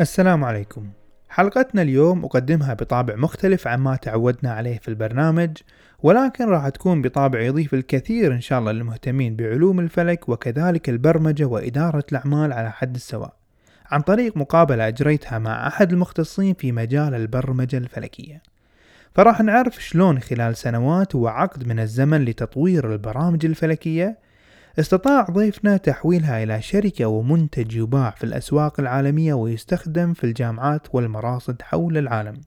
السلام عليكم. حلقتنا اليوم أقدمها بطابع مختلف عما تعودنا عليه في البرنامج ولكن راح تكون بطابع يضيف الكثير إن شاء الله للمهتمين بعلوم الفلك وكذلك البرمجة وإدارة الأعمال على حد السواء. عن طريق مقابلة أجريتها مع أحد المختصين في مجال البرمجة الفلكية. فراح نعرف شلون خلال سنوات وعقد من الزمن لتطوير البرامج الفلكية استطاع ضيفنا تحويلها إلى شركة ومنتج يباع في الأسواق العالمية ويستخدم في الجامعات والمراصد حول العالم.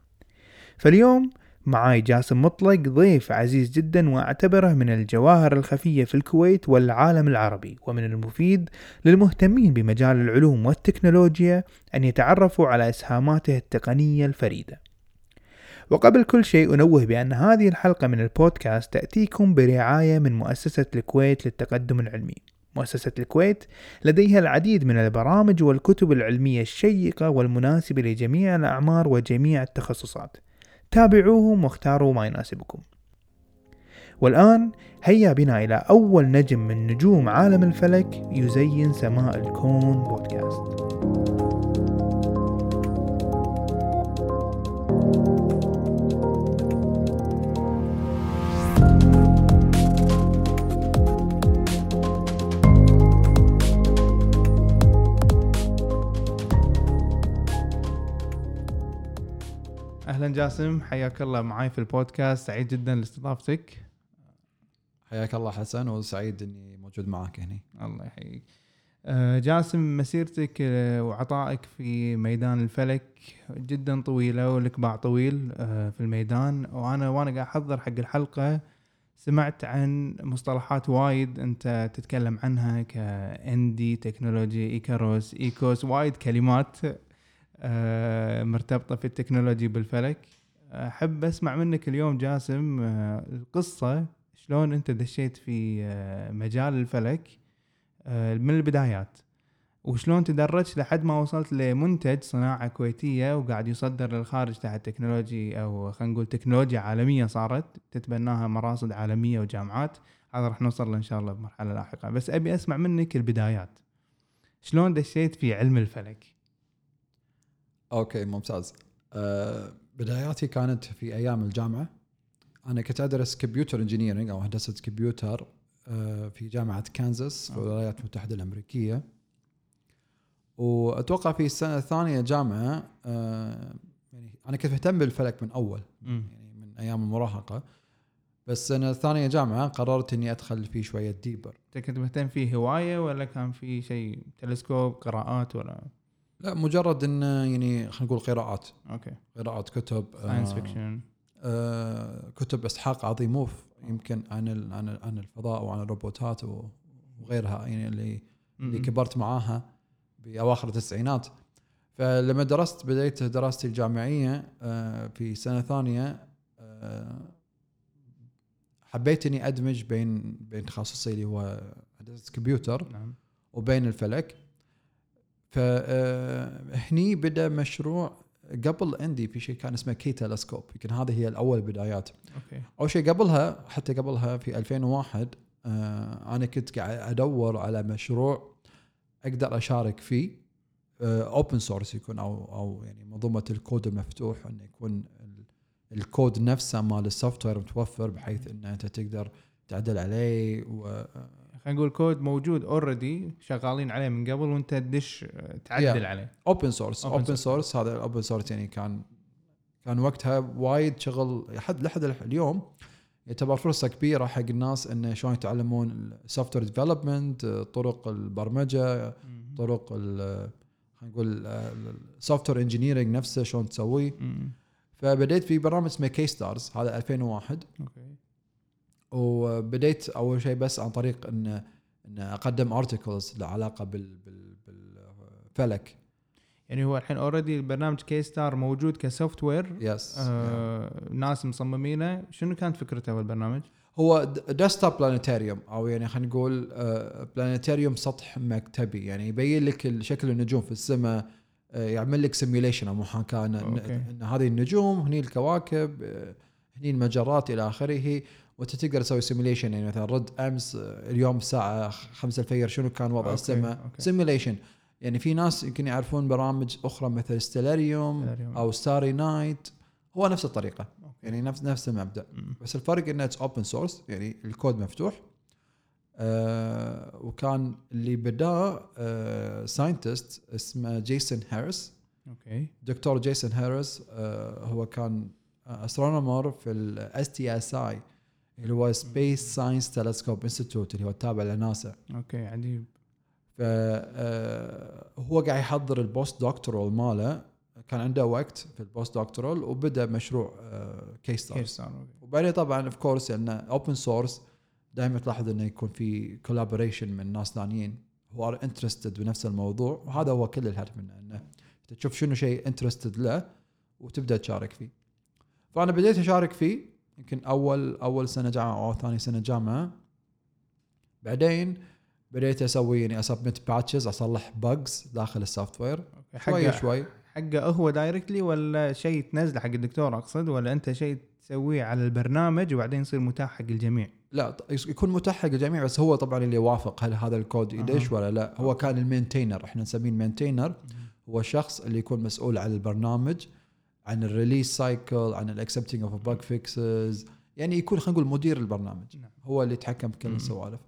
فاليوم معاي جاسم مطلق ضيف عزيز جدا وأعتبره من الجواهر الخفية في الكويت والعالم العربي ومن المفيد للمهتمين بمجال العلوم والتكنولوجيا أن يتعرفوا على إسهاماته التقنية الفريدة. وقبل كل شيء أنوه بأن هذه الحلقة من البودكاست تأتيكم برعاية من مؤسسة الكويت للتقدم العلمي. مؤسسة الكويت لديها العديد من البرامج والكتب العلمية الشيقة والمناسبة لجميع الأعمار وجميع التخصصات. تابعوهم واختاروا ما يناسبكم. والآن هيا بنا إلى أول نجم من نجوم عالم الفلك يزين سماء الكون بودكاست. أهلا جاسم حياك الله معاي في البودكاست سعيد جدا لاستضافتك. حياك الله حسن وسعيد إني موجود معك هنا الله يحييك. آه، جاسم مسيرتك آه، وعطائك في ميدان الفلك جدا طويلة ولك باع طويل آه، في الميدان. وأنا وأنا قاعد أحضر حق الحلقة سمعت عن مصطلحات وايد أنت تتكلم عنها كاندي technology ايكاروس ايكوس وايد كلمات. مرتبطة في ال technology بالفلك. أحب أسمع منك اليوم جاسم آه، القصة شلون أنت دشيت في آه، مجال الفلك من البدايات وشلون تدرجت لحد ما وصلت لمنتج صناعة كويتية وقاعد يصدر للخارج تحت technology أو خلينا نقول تكنولوجيا عالمية صارت تتبناها مراصد عالمية وجامعات. هذا راح نوصل له إن شاء الله بمرحلة لاحقة. بس أبي أسمع منك البدايات. شلون دشيت في علم الفلك؟ okay ممتاز. أه بداياتي كانت في أيام الجامعة. أنا كنت أدرس computer engineering أو هندسة كمبيوتر أه في جامعة كانزاس في الولايات المتحدة الأمريكية. وأتوقع في السنة الثانية جامعه أه يعني أنا كنت مهتم بالفلك من أول يعني من أيام المراهقة. بس السنة الثانية جامعه قررت إني أدخل فيه شوية deeper أنت كنت مهتم فيه هواية ولا كان في شيء؟ تلسكوب قراءات ولا؟ لا مجرد انه يعني خلينا نقول قراءات. okay. قراءات كتب science fiction آه كتب إسحاق أزيموف يمكن عن عن عن الفضاء وعن الروبوتات وغيرها يعني اللي اللي كبرت معاها بأواخر التسعينات. فلما درست بديت دراستي الجامعية آه في سنة ثانية آه حبيت إني أدمج بين بين تخصصي اللي هو هندسة كمبيوتر نعم. وبين الفلك. فهني بدأ مشروع قبل عندي في شيء كان اسمه كي telescope يمكن هذه هي الأول البدايات okay. أول شيء قبلها حتى قبلها في 2001 آه أنا كنت قاعد أدور على مشروع أقدر أشارك فيه open آه source يكون أو أو يعني منظومة الكود المفتوح انه يكون الكود نفسه مال ال software متوفر بحيث إن أنت تقدر تعدل عليه و خلينا نقول كود موجود already شغالين عليه من قبل وانت تدش تعدل yeah. عليه. open source open source هذا ال open source يعني كان كان وقتها وايد شغل لحد لحد اليوم يعتبر فرصة كبيرة حق الناس انه شلون يتعلمون ال software development طرق البرمجة طرق خلينا نقول ال software engineering نفسه شلون تسويه. فبديت في برنامج اسمه KStars هذا 2001 okay. وبديت أول شيء بس عن طريق ان إن أقدم articles له علاقة بال بال بالفلك. يعني هو الحين already البرنامج KStar موجود ك software yes آه ناس مصممينه. شنو كانت فكرته البرنامج؟ هو desktop planetarium أو يعني خلينا نقول planetarium سطح مكتبي. يعني يبين لك شكل النجوم في السماء آه، يعمل لك simulation أو محاكاة إن هذه النجوم هني الكواكب آه، هني المجرات إلى آخره. وأنت تقدر تسوي simulation يعني مثلا رد أمس آه، اليوم الساعة 5 الفجر شنو كان وضع السماء okay. simulation يعني في ناس يمكن يعرفون برامج أخرى مثل Stellarium. أو Starry Night هو نفس الطريقة okay. يعني نفس نفس المبدأ مم. بس الفرق إنه it's open source يعني الكود مفتوح آه وكان اللي بداه آه scientist اسمه Jason Harris okay دكتور Jason Harris آه هو كان astronomer في ال STScI اللي هو Space Science Telescope Institute اللي هو التابع لناسا. okay عجيب. فهو قاعد يحضر ال postdoctoral ماله. كان عنده وقت في ال postdoctoral وبدأ مشروع KStars كيف صار okay. وبعدين طبعا of course لأنه open source دائما تلاحظ إنه يكون في collaboration من ناس ثانيين who are interested بنفس الموضوع. وهذا هو كل الهدف منه إنه تشوف شنو شيء interested له وتبدأ تشارك فيه. فأنا بديت أشارك فيه. يمكن أول أول سنة جامعة أو ثاني سنة جامعة. بعدين بديت أسوي يعني أ submit patches أصلح bugs داخل ال software. شوي شوي. حقه هو directly ولا شيء تنزله حق الدكتور أقصد؟ ولا أنت شيء تسويه على البرنامج وبعدين يصير متاح حق الجميع؟ لا يكون متاح حق الجميع بس هو طبعا اللي يوافق هل هذا الكود يدش ولا لا. هو كان ال maintainer إحنا نسميه ال maintainer هو الشخص اللي يكون مسؤول عن البرنامج. عن ال release cycle عن ال accepting of bug fixes يعني يكون خلينا نقول مدير البرنامج. نعم. هو اللي يتحكم بكل. السوالف.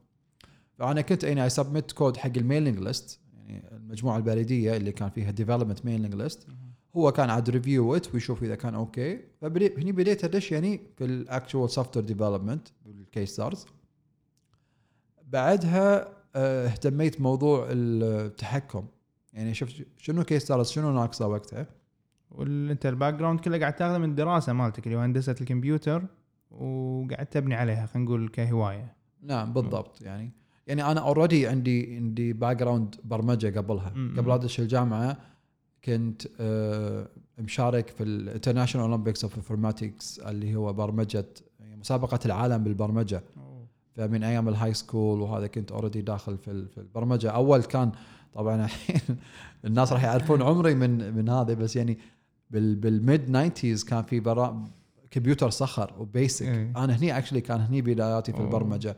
فأنا كنت يعني I submit code حق ال mailing list يعني المجموعة البريدية اللي كان فيها development mailing list هو كان عاد review it ويشوف إذا كان okay فبديت هني بديت أدش يعني في ال actual software development بال KStars بعدها آه، اهتميت موضوع التحكم. يعني شفت شنو KStars شنو ناقصة وقتها؟ وانت ال background كله قاعد تاخذه من الدراسة مالتك اللي هو هندسة الكمبيوتر وقاعد تبني عليها خلينا نقول كهواية. نعم بالضبط يعني. يعني أنا already عندي عندي background برمجة قبلها. مم. قبل ادش الجامعة كنت آه، مشارك في ال International Olympics of Informatics اللي هو برمجة يعني مسابقة العالم بالبرمجة. فمن أيام ال high school وهذا كنت already داخل في البرمجة. أول كان طبعا الحين الناس راح يعرفون عمري من من هذا بس يعني بال بال mid 90s كان في برا كمبيوتر صخر و BASIC إيه. أنا هني actually كان هني بداياتي في أوه. البرمجة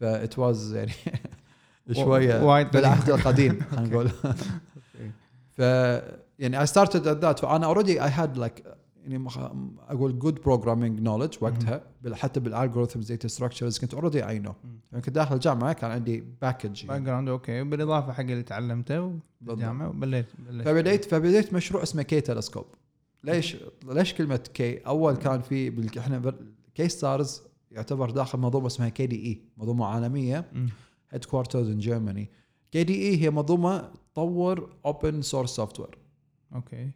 that was يعني شوية. بالعهد القديم خلينا نقول ف يعني I started at that فانا already I had like يعني مخ- أقول good programming knowledge وقتها حتى بال algorithms data structures كنت already I know. يعني كنت داخل الجامعة كان عندي package background okay بالاضافه حق اللي تعلمته بالجامعة وبديت فبديت فبديت مشروع اسمه KTelescope ليش ليش كلمة K أول كان في بال- إحنا KStars يعتبر داخل منظومة اسمها KDE منظومة عالمية. headquarters in Germany KDE هي منظومة تطور open source software okay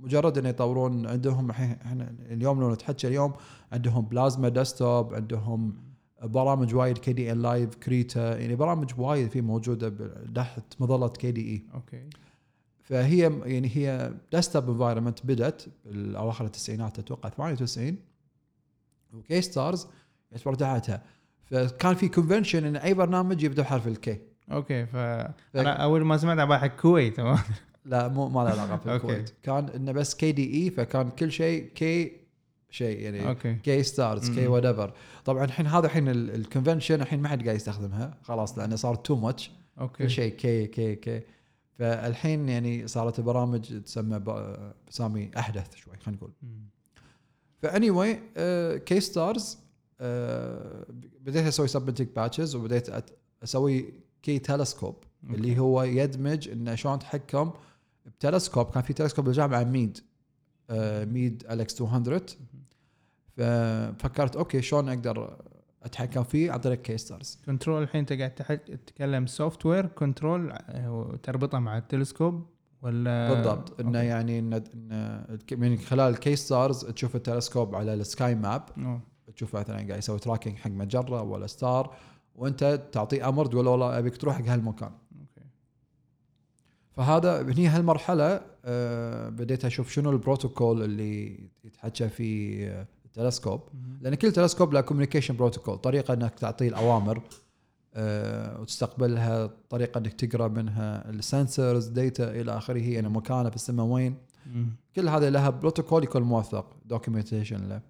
مجرد ان يطورون عندهم إحنا اليوم لو نتحكى اليوم عندهم Plasma Desktop عندهم برامج وايد Kdenlive Krita يعني برامج وايد في موجودة تحت مظلة KDE okay. فهي يعني هي desktop environment بدت بالأواخر التسعينات أتوقع 98 و KStars يعتبر تحتها فكان في convention إن أي برنامج يبدأ بحرف ال K okay فانا أول ما سمعت على كويت لا مو ما له علاقة في okay. الكويت كان إنه بس KDE فكان كل شيء K شيء يعني okay KStars K. whatever طبعا الحين هذا الحين ال convention الحين ما حد قاعد يستخدمها خلاص لأنه صار too much okay كل شيء K K K فالحين يعني صارت البرامج تسمى ب- باسامي أحدث شوي خلينا نقول. ف anyway KStars بديت أسوي submitting patches وبديت أسوي KTelescope. اللي هو يدمج انه شلون تحكم بتلسكوب كان في تلسكوب بالجامعة Meade آه، Meade LX 200 ففكرت okay شلون أقدر اتحكم فيه عن طريق KStars control الحين انت قاعد تتكلم software control تربطه مع التلسكوب ولا بالضبط انه. يعني إن من خلال ال KStars تشوف التلسكوب على ال sky map. تشوف مثلا قاعد يسوي tracking حق مجره ولا star وانت تعطيه أمر تقول له والله ابيك تروح حق هالمكان فهذا هني هالمرحلة آه، بديت أشوف شنو البروتوكول اللي يتحكى فيه آه، التلسكوب. لأن كل تلسكوب له communication protocol طريقة إنك تعطيه الأوامر آه، وتستقبلها طريقة إنك تقرأ منها ال sensors data إلى آخره يعني مكانه في السماء وين. كل هذا لها بروتوكول يكون موثق documentation له.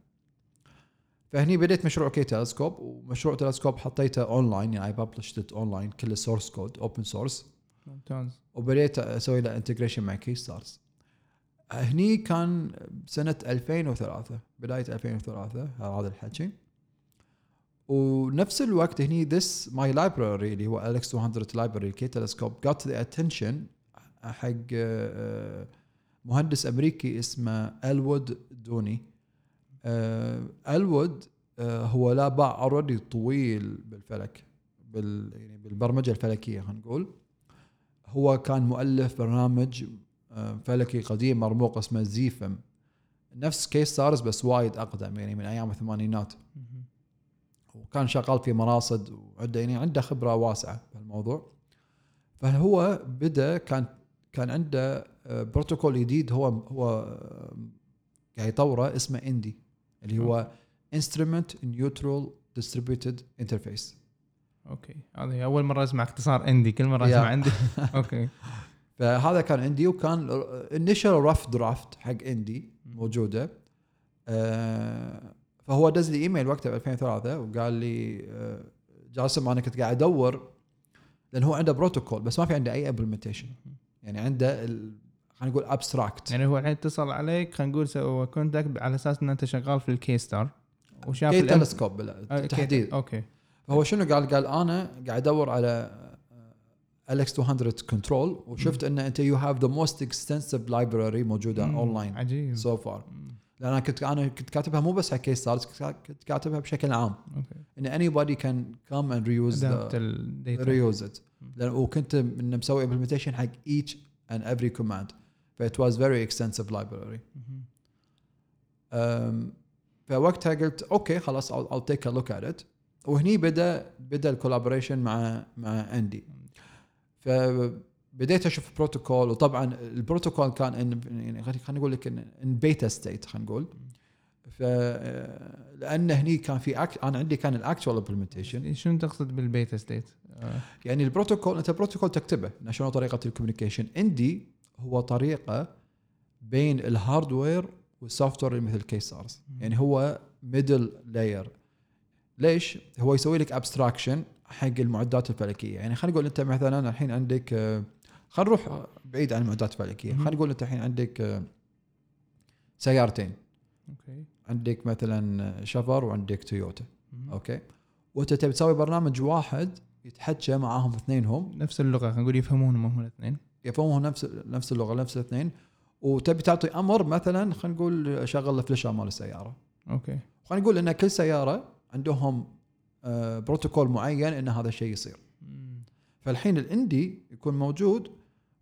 فهني بديت مشروع KTelescope ومشروع تلسكوب حطيته اونلاين يعني I published online كل ال source code open source ممتاز. وبديت أسوي له integration مع KStars هني كان سنة 2003 بداية 2003 هذا الحكي. ونفس الوقت هني this my library اللي هو LX200 library KTelescope got the attention حق آه، مهندس أمريكي اسمه Elwood Downey آه، هو له باع already طويل بالفلك بال يعني بالبرمجة الفلكية خلينا نقول. هو كان مؤلف برنامج آه، فلكي قديم مرموق اسمه XEphem. نفس KStars بس وايد أقدم يعني من أيام الثمانينات. وكان شغال في مراصد وعنده يعني عنده خبرة واسعة بالموضوع فهو بدأ كان كان عنده آه، بروتوكول جديد هو هو آه، قاعد يطوره اسمه INDI اللي هو instrument neutral distributed interface okay. هذه أول مرة أسمع اختصار INDI كل مرة. أسمع INDI. okay. فهذا كان INDI وكان initial rough draft حق INDI موجودة. آه، فهو دز لي إيميل وقتها ب 2003 وقال لي آه، جاسم أنا كنت قاعد أدور لأن هو عنده بروتوكول بس ما في عنده أي implementation يعني عنده خلينا نقول abstract يعني هو الحين اتصل عليك خلينا نقول سوى contact على أساس إن أنت شغال في ال KStar. وشاف KTelescope آه، بالتحديد okay. فهو شنو قال؟ قال أنا قاعد أدور على LX200 control وشفت إن أنت you have the most extensive library موجودة. اونلاين عجيب. so far. لأن أنا كنت أنا كنت كاتبها مو بس حق KStars كنت كاتبها بشكل عام. okay. إن and reuse adapt the, ال data reuse it. لأن وكنت مسوي implementation حق each and every command. ف it was very extensive library. مم. أم، فوقتها قلت okay خلاص I'll, I'll take a look at it. وهني بدا بدأ ال collaboration مع مع INDI فبديت أشوف بروتوكول وطبعا البروتوكول كان in- يعني خليني خليني أقول لك ان beta state خلينا نقول. ف لأن هني كان في أك... أنا عندي كان ال actual implementation شنو تقصد بال beta state؟ آه، يعني البروتوكول أنت بروتوكول تكتبه إن شنو طريقة ال communication. INDI هو طريقة بين ال hardware وال software مثل KStars يعني هو middle layer ليش؟ هو يسوي لك abstraction حق المعدات الفلكية. يعني خلينا نقول أنت مثلا الحين عندك آه، خلينا نروح بعيد عن المعدات الفلكية. خلينا نقول أنت الحين عندك آه، سيارتين. okay. عندك مثلا شفر وعندك تويوتا. okay؟ وأنت تبي تسوي برنامج واحد يتحكى معاهم اثنينهم. نفس اللغة خلينا نقول يفهمونهم هم الاثنين. يفهمون نفس نفس اللغة نفس الاثنين. وتبي تعطي أمر مثلا خلينا نقول شغل ال flasher مال السيارة. okay. خلينا نقول إن كل سيارة عندهم آه، بروتوكول معين إن هذا الشيء يصير. فالحين ال INDI يكون موجود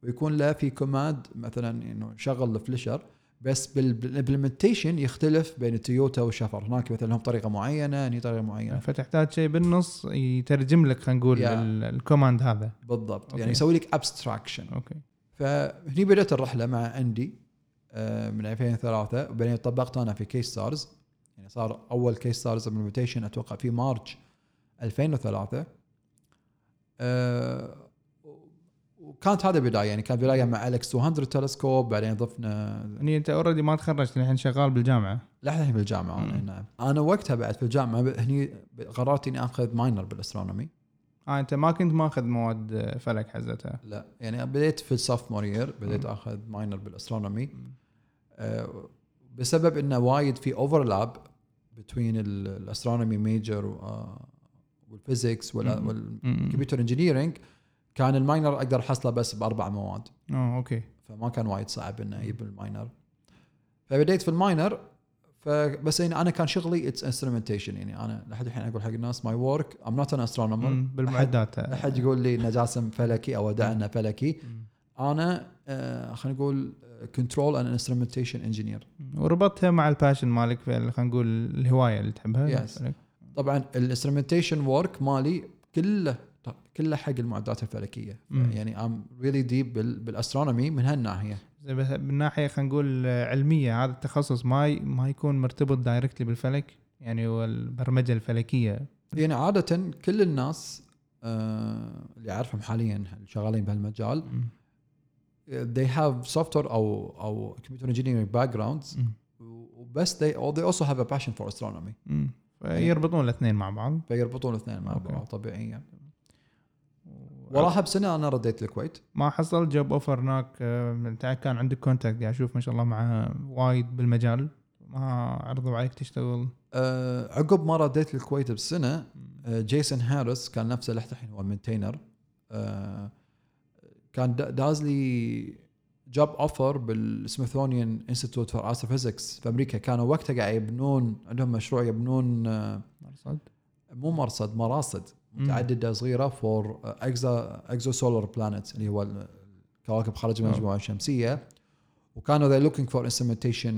ويكون له في command مثلا إنه شغل ال flasher بس بال implementation يختلف بين التويوتا والشفر هناك مثلا لهم طريقة معينة هني طريقة معينة. فتحتاج شيء بالنص يترجم لك خلينا نقول ال command هذا. بالضبط. okay. يعني يسوي لك abstraction okay. فهني بدأت الرحلة مع INDI آه، من 2003 وبعدين طبقت أنا في KStars يعني صار أول KStars implementation أتوقع في March 2003 آه، وكانت هذا بدايه يعني كان بداية مع LX200 تلسكوب بعدين ضفنا يعني أنت already ما تخرجت الحين شغال بالجامعة. لحد بالجامعة مم. أنا نعم. أنا وقتها بعد في الجامعة هني قررت إني آخذ minor بال astronomy آه أنت ما كنت ماخذ مواد فلك حزتها. لا يعني بديت في ال sophomore year بديت آخذ minor بال astronomy آه، بسبب إنه وايد في overlap بين ال astronomy major وال physics. وال computer engineering كان ال minor أقدر أحصله بس بأربع مواد. آه okay. فما كان وايد صعب إنه أجيب ال minor. فبديت في ال minor فبس يعني أنا كان شغلي it's instrumentation يعني أنا لحد الحين أقول حق الناس my work I'm not an astronomer بالمعدات. أحد يقول لي انه جاسم فلكي أو ادعي انه فلكي. أنا آه خلينا نقول control and instrumentation engineer وربطتها مع ال passion مالك خلينا نقول الهواية اللي تحبها Yes. طبعا ال instrumentation work مالي كله كله حق المعدات الفلكية. يعني I'm really deep بال astronomy من هالناحية من ناحية خلينا نقول آه، علمية هذا التخصص ما ما يكون مرتبط directly بالفلك يعني هو البرمجه الفلكية يعني عاده كل الناس آه اللي أعرفهم حاليا شغالين بهالمجال. They have software أو أو computer engineering backgrounds. وبس they or they also have a passion for astronomy. مم. فيربطون الاثنين مع بعض. فيربطون الاثنين مع okay. بعض طبيعيا وراها بسنه أنا رديت الكويت. ما حصل job offer هناك آه، كان عندك contact قاعد أشوف ما شاء الله مع وايد بالمجال. ما عرضوا عليك تشتغل؟ آه عقب ما رديت الكويت بسنة آه Jason Harris كان نفسه اللي الحين هو ال maintainer آه كان دا- داز لي job offer بال Smithsonian Institute for Astrophysics في أمريكا. كانوا وقتها قاعد يبنون عندهم مشروع يبنون آه مرصد؟ مو مرصد مراصد. متعددة صغيرة for exa- exo solar planet اللي هو الكواكب خارج المجموعة الشمسية. وكانوا they looking for instrumentation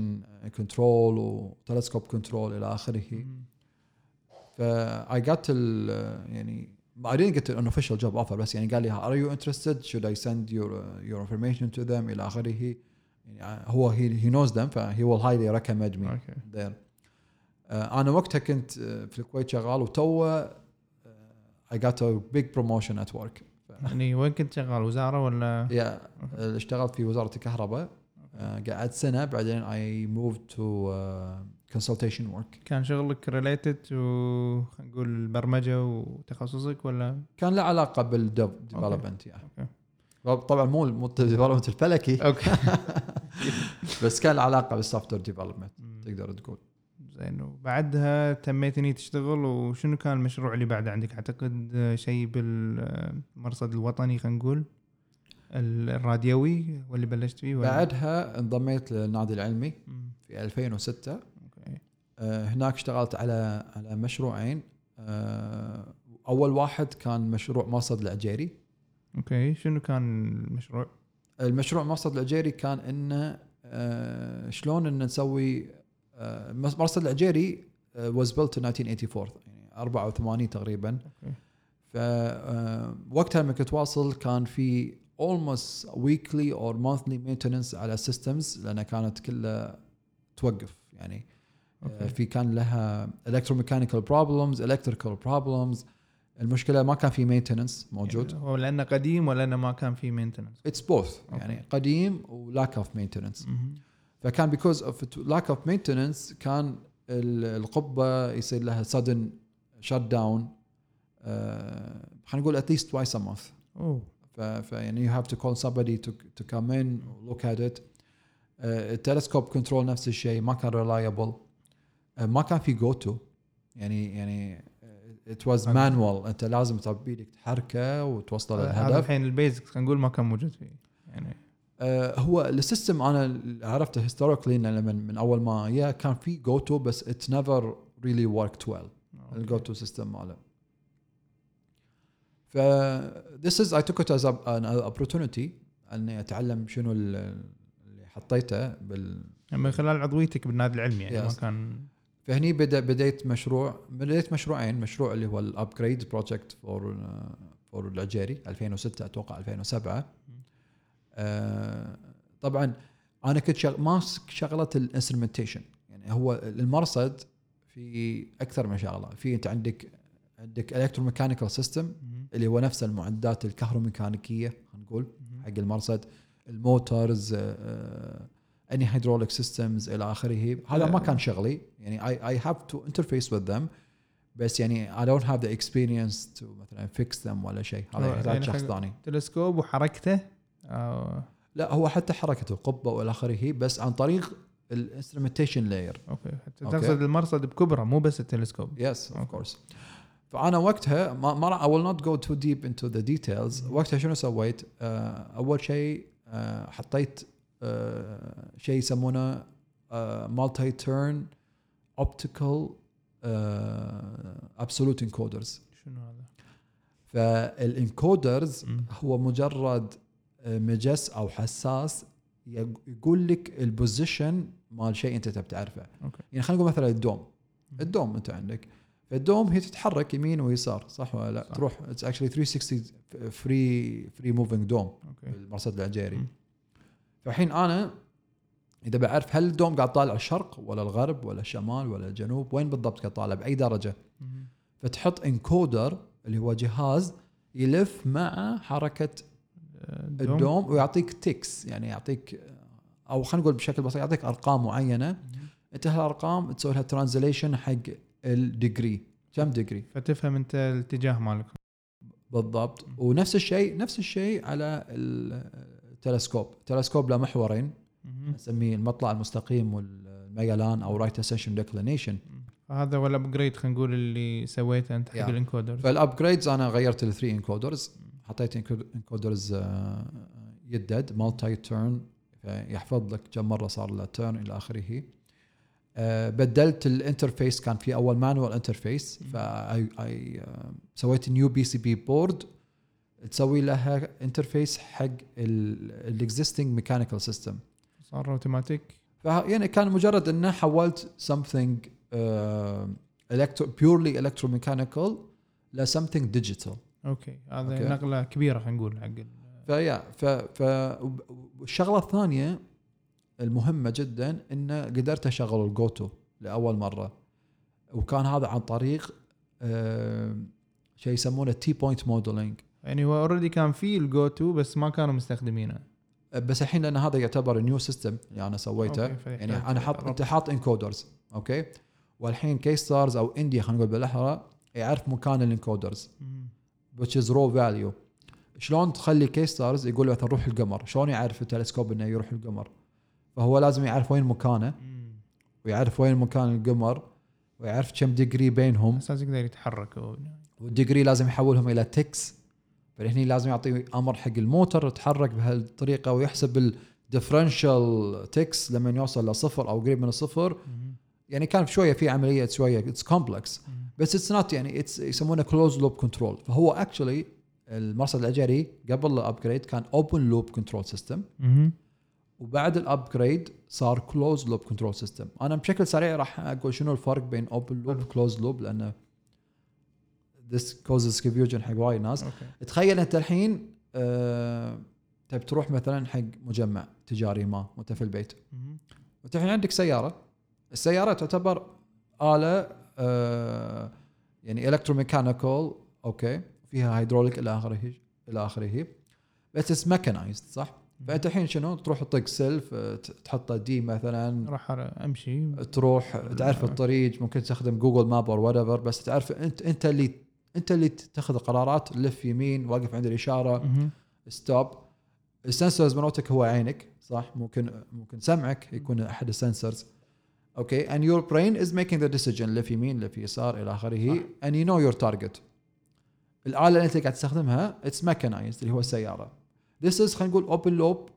control و telescope control إلى آخره. ف I got ال يعني I didn't get an official job offer بس يعني قال لي are you interested should I send your uh, your information to them إلى اخره يعني هو he, he knows them ف he will highly recommend me أوكي there آه، أنا وقتها كنت آه، في الكويت شغال وتو آه، I got a big promotion at work يعني وين كنت شغال وزاره ولا يا آه، اشتغلت في وزاره الكهرباء آه، قعدت سنه بعدين I moved to uh, consultation work. كان شغلك related و خلينا نقول البرمجة وتخصصك ولا؟ كان له علاقة بال development يعني. أوكي. طبعا مو مو ال development الفلكي. أوكي. بس كان له علاقة بال software development تقدر تقول. زين. وبعدها تميت اني تشتغل وشنو كان المشروع اللي بعده عندك؟ أعتقد شيء بالمرصد الوطني خلينا نقول ال- الراديوي واللي بلشت فيه ولا؟ بعدها انضميت للنادي العلمي. في 2006 أوكي آه، هناك اشتغلت على على مشروعين. آه، أول واحد كان مشروع مرصد العجيري أوكي شنو كان المشروع؟ المشروع مرصد العجيري كان إنه آه، شلون إن نسوي آه، مرصد العجيري was built in 1984 يعني 84 تقريبا. أوكي. فوقتها لما كنت واصل كان في almost weekly or monthly maintenance على systems لأنها كانت كلها توقف يعني أوكي. في كان لها electromechanical problems electrical problems. المشكلة ما كان في maintenance موجود. يعني هو لأنه قديم ولا انه ما كان في maintenance؟ It's both يعني قديم و lack of maintenance فكان of it- lack of maintenance كان ال- القبة يصير لها shut down آه، خلينا نقول a month. أوه. ف- فيعني you have to call somebody to come in look at it. آه، ال telescope control نفس الشيء ما كان آه، ما كان في go-to يعني يعني آه، was هذا- manual. أنت لازم تربي لك تحركة وتوصله للهدف الحين ال basics خلينا نقول ما كان موجود فيه يعني. آه، هو ال system أنا عرفته historically من من أول ما يا كان في go-to بس it's never really worked well ال go-to system ماله. ف this is I took it as an opportunity إني أتعلم شنو ال- اللي حطيته بال يعني من خلال عضويتك بالنادي العلمي يعني ما Yes. كان فهني بدا بديت مشروع بديت مشروعين. مشروع اللي هو ال upgrade project for for العجيري 2006 أتوقع 2007 آه، طبعا أنا كنت شغ... ما شغله ال instrumentation يعني هو المرصد في أكثر من شغلة. في أنت عندك عندك electromechanical system اللي هو نفس المعدات الكهروميكانيكية خلينا نقول حق المرصد. ال motors any hydraulic systems إلى آخره. هذا ما كان شغلي. يعني I I have to interface with them بس يعني I don't have the experience to مثلا fix them ولا شيء. هذا يعني شخص ثاني. تلسكوب وحركته أو لا هو حتى حركه القبه وإلى آخره بس عن طريق ال instrumentation layer أوكي. تقصد المرصد بكبره مو بس التلسكوب. yes of. course فأنا وقتها ما ما I will not go too deep into the details. وقتها شنو سويت؟ آه، أول شيء آه، حطيت آه، شيء يسمونه multi-turn optical absolute encoders شنو هذا؟ فال encoders. هو مجرد آه، مجس أو حساس يق- يقول لك ال position مال شيء أنت تبي تعرفه. أوكي. يعني خلينا نقول مثلا ال dome. ال dome أنت عندك. فال dome هي تتحرك يمين ويسار صح ولا لا؟ صح. تروح it's actually 360 free free moving dome أوكي. بالمرصد العجيري. فالحين أنا إذا بعرف هل الدوم قاعد طالع الشرق ولا الغرب ولا الشمال ولا الجنوب وين بالضبط قاعد طالع؟ بأي درجة. فتحط encoder اللي هو جهاز يلف مع حركة آه، ال dome ويعطيك ticks يعني يعطيك أو خلينا نقول بشكل بسيط يعطيك أرقام معينة. أنت هالأرقام تسوي لها translation حق ال degree كم degree فتفهم أنت الاتجاه مالك. بالضبط. ونفس الشيء نفس الشيء على التلسكوب التلسكوب له محورين. نسميه المطلع المستقيم والميلان أو right ascension declination فهذا هو ال upgrade خلينا نقول اللي سويته أنت حق Yeah. ال encoder فال upgrades أنا غيرت ال three encoders حطيت encoders يدد multi-turn يحفظ لك كم مرة صار له turn إلى آخره. آه، بدلت ال interface كان في أول manual interface ف سويت new PCB board تسوي لها interface حق ال existing mechanical system صار اوتوماتيك فيعني كان مجرد إنه حولت something electro purely electromechanical ل something digital. أوكي هذا أوكي. نقلة كبيرة خلينا نقول حق ف yeah ف ف والشغلة الثانية المهمة جدا إنه قدرت أشغل ال go-to لأول مرة. وكان هذا عن طريق آه، شيء يسمونه T-Point modeling يعني هو already كان في ال go-to بس ما كانوا مستخدمينه. بس الحين لأن هذا يعتبر new system اللي أنا سويته. يعني أنا حاط. أنت حاط encoders okay؟ والحين KStars أو INDI خلينا نقول بالأحرى يعرف مكان ال encoders which is raw value. شلون تخلي KStars يقول مثلا روح القمر؟ شلون يعرف التلسكوب إنه يروح القمر؟ فهو لازم يعرف وين مكانه. ويعرف وين مكان القمر ويعرف كم degree بينهم. أساس يقدر يتحرك وال degree لازم يحولهم إلى ticks فهني لازم يعطي أمر حق الموتر يتحرك بهالطريقة ويحسب ال differential ticks لما يوصل لصفر أو قريب من الصفر. يعني كان شوية في عملية شوية it's complex. بس it's not يعني it's يسمونه closed loop control فهو actually المرصد العجيري قبل ال upgrade كان open loop control system. وبعد ال upgrade صار closed loop control system أنا بشكل سريع راح أقول شنو الفرق بين open loop و closed loop لأنه this causes confusion حق وايد ناس. okay. تخيل انت الحين آه تبي تروح مثلا حق مجمع تجاري ما وانت في البيت. وانت الحين عندك سيارة. السيارة تعتبر آلة آه يعني electromechanical okay فيها هيدروليك إلى آخره إلى آخره. بس it's mechanized صح؟ فأنت الحين شنو؟ تروح تطق سلف آه، ت- تحطه D مثلا. راح أمشي. تروح تعرف الطريق ممكن تستخدم Google Map أو whatever بس تعرف أنت أنت اللي انت اللي تاخذ القرارات لف يمين واقف عند الإشارة. stop ال sensors مالتك هو عينك صح؟ ممكن ممكن سمعك يكون أحد ال sensors. okay and your brain is making the decision لف يمين لف يسار إلى آخره. and you know your target. الآلة اللي انت قاعد تستخدمها it's mechanized اللي هو السيارة. This is خلينا نقول open loop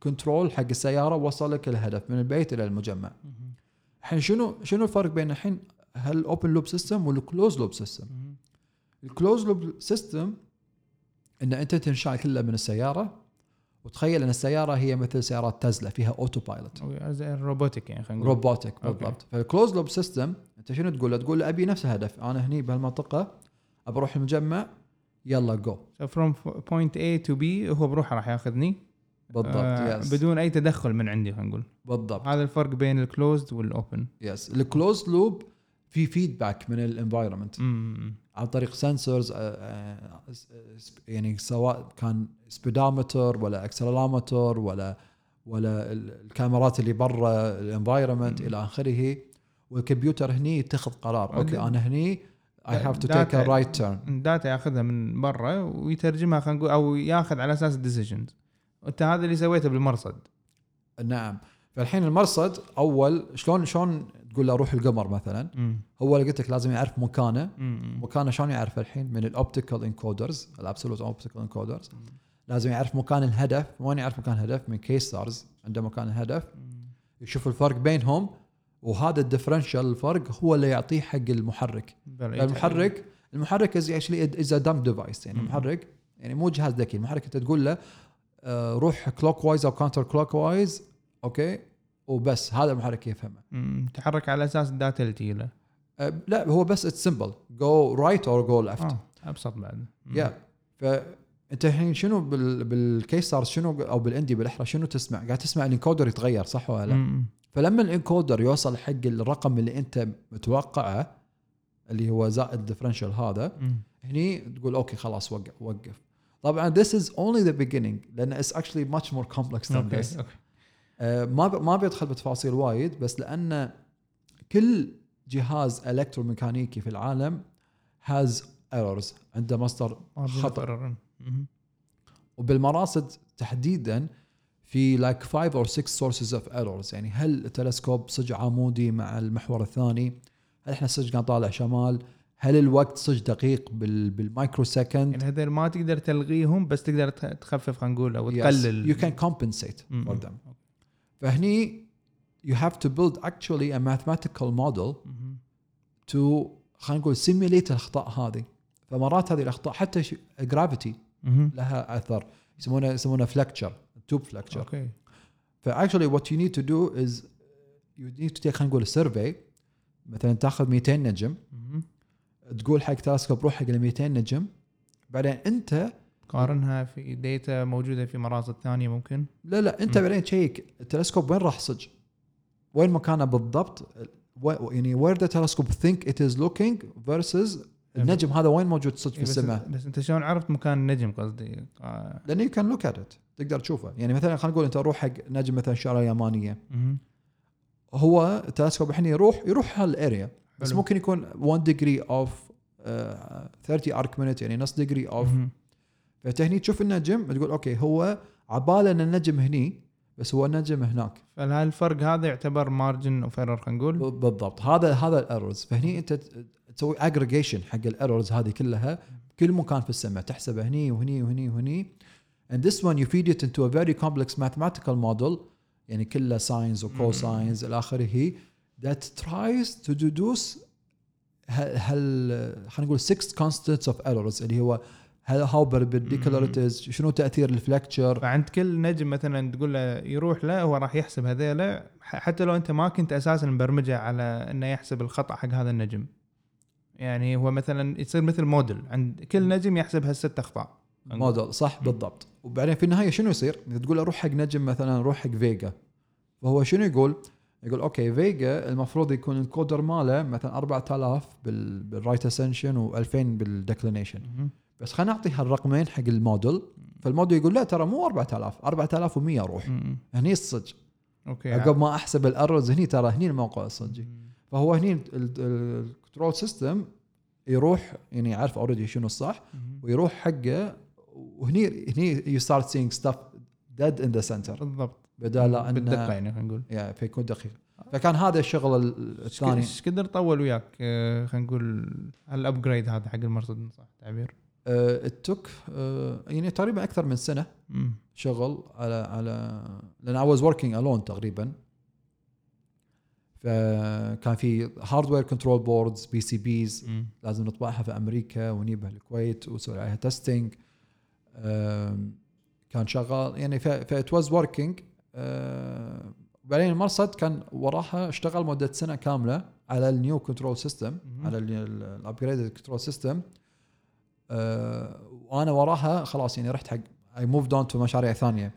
control حق السيارة وصلك الهدف من البيت إلى المجمع. الحين شنو شنو الفرق بين الحين هل ال open loop system وال closed loop system. ال closed loop system إن أنت تنشال كله من السيارة. وتخيل إن السيارة هي مثل سيارات تزلا فيها autopilot ال robotic يعني خلينا نقول. robotic. بالضبط. فال closed loop system أنت شنو تقول؟ له؟ تقول له أبي نفس الهدف. أنا هني بهالمنطقة ابى أروح المجمع يلا جو from point A to B هو بروحه راح ياخذني. بالضبط آه yes بدون أي تدخل من عندي خلينا نقول. بالضبط. هذا الفرق بين ال closed وال open yes ال closed loop في feedback من ال environment عن طريق sensors يعني سواء كان speedometer ولا accelerometer ولا ولا ال- الكاميرات اللي برا ال environment. إلى آخره. والكمبيوتر هني يتخذ قرار. okay okay. أنا هني I have to take a right turn ال data ياخذها من برا ويترجمها خلينا نقول أو ياخذ على أساس ال decisions أنت هذا اللي سويته بالمرصد. نعم. فالحين المرصد أول شلون شلون تقول له روح القمر مثلا. مم. هو اللي قلت لك لازم يعرف مكانه. مم. مكانه شلون يعرف الحين؟ من ال optical encoders ال absolute optical encoders لازم يعرف مكان الهدف. وين يعرف مكان الهدف؟ من KStars عنده مكان الهدف. يشوف الفرق بينهم. وهذا ال differential الفرق هو اللي يعطيه حق المحرك. المحرك المحرك is actually is dumb device يعني. المحرك يعني مو جهاز ذكي. المحرك انت تقول له آه، روح clockwise أو counter clockwise okay؟ وبس هذا المحرك يفهمه تحرك على أساس ال data اللي تجي له آه، لا هو بس it's simple go right or go left أبسط بعد. يا فانت الحين شنو بال بال KStars شنو أو بال INDI بالإحرى شنو تسمع؟ قاعد تسمع ال encoder يتغير صح ولا لا؟ مم. فلما ال encoder يوصل حق الرقم اللي أنت متوقعه اللي هو زائد ال differential هذا مم. هني تقول okay خلاص وقف وقف طبعا this is only the beginning لأن it's actually much more complex than okay this آه، ما ب- ما بيدخل بتفاصيل وايد بس لأن كل جهاز إلكتروميكانيكي في العالم has errors. عنده مصدر خطأ. وبالمراصد تحديدا في like five or six sources of errors. يعني هل التلسكوب صج عمودي مع المحور الثاني؟ هل إحنا صج قاعد طالع شمال؟ هل الوقت صج دقيق بال بال microsecond يعني هذول ما تقدر تلغيهم بس تقدر تخفف خلينا نقول أو تقلل. Can compensate مم. for them. فهني you have to build actually a mathematical model to خلينا نقول simulate الأخطاء هذه. فمرات هذه الأخطاء حتى gravity. لها أثر. يسمونها يسمونها flexure tube flexure okay. ف actually what you need to do is you need to take خلينا نقول survey مثلا تاخذ 200 نجم. تقول حق تلسكوب روح حق ال 200 نجم. بعدين أنت قارنها في data موجودة في مراصد ثانية ممكن؟ لا لا أنت. بعدين check التلسكوب وين راح صج وين مكانه بالضبط؟ و- يعني where the telescope think it is looking versus النجم هذا وين موجود صج في إيه السماء؟ بس أنت شلون عرفت مكان النجم قصدي؟ آه. لأن you can look at it تقدر تشوفه. يعني مثلا خلينا نقول أنت روح حق نجم مثلا الشعرى اليمانية مم. هو التلسكوب الحين يروح يروح هال area بس. ممكن يكون 1 degree off 30 arc minute يعني نص degree off مم. فانت هني تشوف النجم تقول okay هو عبالة ان النجم هني بس هو النجم هناك. فالفرق هذا يعتبر margin of error خلينا نقول. بالضبط. هذا هذا ال errors فهني أنت تسوي اجريجيشن حق ال errors هذه كلها كل مكان في السماء. تحسبه هني وهني وهني وهني. And this one you feed it into a very complex mathematical model يعني كله sines و cosines إلى آخره. That tries to deduce هل هل- خلينا نقول 6 constants of errors اللي هو هل it is شنو تأثير ال flexure؟ فعند كل نجم مثلا تقول له يروح له هو راح يحسب هذيلا حتى لو أنت ما كنت أساسا مبرمجه على إنه يحسب الخطأ حق هذا النجم. يعني هو مثلا يصير مثل موديل. عند كل نجم يحسب هال set أخطاء. موديل صح بالضبط. وبعدين في النهاية شنو يصير؟ تقول له روح حق نجم مثلا روح حق فيجا. فهو شنو يقول؟ يقول okay فيجا المفروض يكون ال coordinate ماله مثلا 4000 بال بال right ascension و2000 بال declination. بس خلينا نعطي هالرقمين حق ال model. فال model يقول لا ترى مو 4000 4100 روح. هني الصج okay. عقب ما أحسب ال errors هني ترى هني الموقع الصجي فهو هني ال control system يروح يعني يعرف already شنو الصح. ويروح حقه وهني هني you start seeing stuff dead in the center بالضبط. بدال لا بالدقة ان يعني خلينا نقول. yeah فيكون دقيق. فكان هذا الشغل ال- الثاني. إيش قدر طول وياك. آه، خلينا نقول هال upgrade هذا حق المرصد صح التعبير it took يعني تقريبا أكثر من سنة. شغل على على لأن I was working alone تقريبا فكان في hardware control boards PCBs. لازم نطبعها في أمريكا ونجيبها الكويت ونسوي عليها testing كان شغال يعني that was working بعدين المرصد كان وراها اشتغل مدة سنة كاملة على ال new control system. على ال upgraded control system وأنا وراها خلاص يعني رحت حق I moved on to مشاريع ثانية.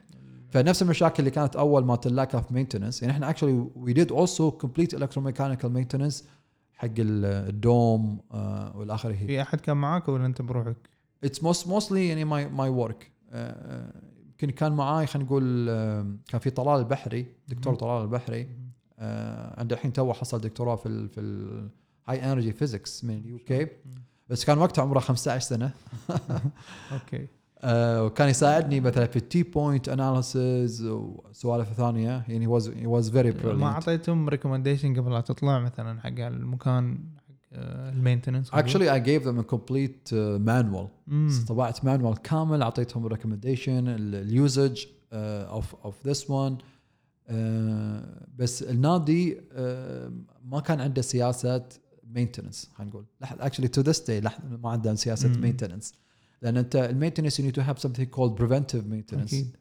فنفس المشاكل اللي كانت أول ما ال lack of maintenance يعني إحنا actually we did also complete electromechanical maintenance حق ال- الدوم آه والاخره في أحد كان معاك ولا أنت بروحك؟ it's most mostly يعني my my work يمكن كان معاي خلينا نقول آه، كان في طلال البحري دكتور. طلال البحري. آه، عنده الحين تو حصل دكتوراه في ال في ال high energy physics من ال UK بس كان وقته عمره 15 سنة. okay. آه، وكان يساعدني مثلا في ال T-Point analysis وسوالف ثانية. يعني was was very ما أعطيتهم recommendation قبل لا تطلع مثلا حق المكان ال maintenance them a complete uh, manual. مم. طبعت manual كامل أعطيتهم recommendation ال usage of of this one بس النادي آه، ما كان عنده سياسة maintenance خلينا نقول. actually to this day ما عندهم سياسة. maintenance لأن أنت ال maintenance you need to have something called preventive maintenance أكيد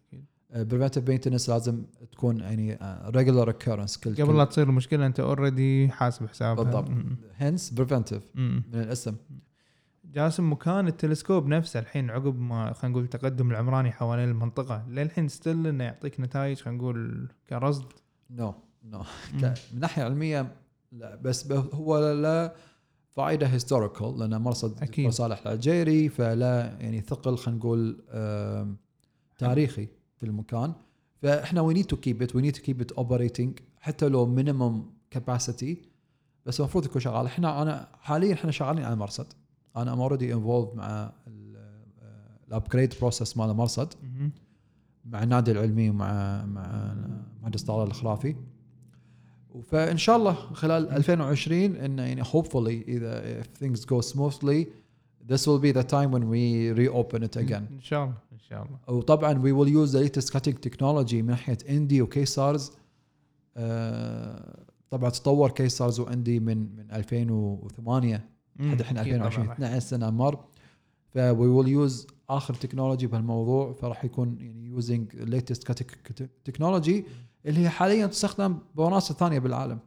preventive maintenance لازم تكون يعني regular occurrence كل قبل لا تصير المشكلة أنت already حاسب حسابها. بالضبط. hence preventive. من الاسم. جاسم مكان التلسكوب نفسه الحين عقب ما خلينا نقول التقدم العمراني حوالين المنطقة للحين still إنه يعطيك نتائج خلينا نقول كرصد؟ no no مم. من ناحية علمية لا بس هو لا فائدة historical لأن مرصد أكيد. صالح العجيري فلا يعني ثقل خلينا نقول تاريخي في المكان. فإحنا we need to keep it we need to keep it operating حتى لو minimum capacity بس المفروض يكون شغال. إحنا أنا حاليا إحنا شغالين على المرصد أنا I'm already involved مع ال upgrade process مال مهم. مع النادي العلمي ومع مع مهندس طلال الخرافي فإن شاء الله خلال 2020 انه يعني hopefully إذا if things go smoothly this will be the time when we reopen it again. إن شاء الله إن شاء الله. وطبعا we will use the latest cutting technology من ناحية اندي وكيسارز آه طبعا تطور كيسارز واندي من من 2008 لحد الحين أكيد 2020 طبعاً. 12 سنة مر. ف we will use آخر تكنولوجي بهالموضوع فراح يكون يعني using latest تكنولوجي اللي هي حاليا تستخدم بمراصد ثانية بالعالم.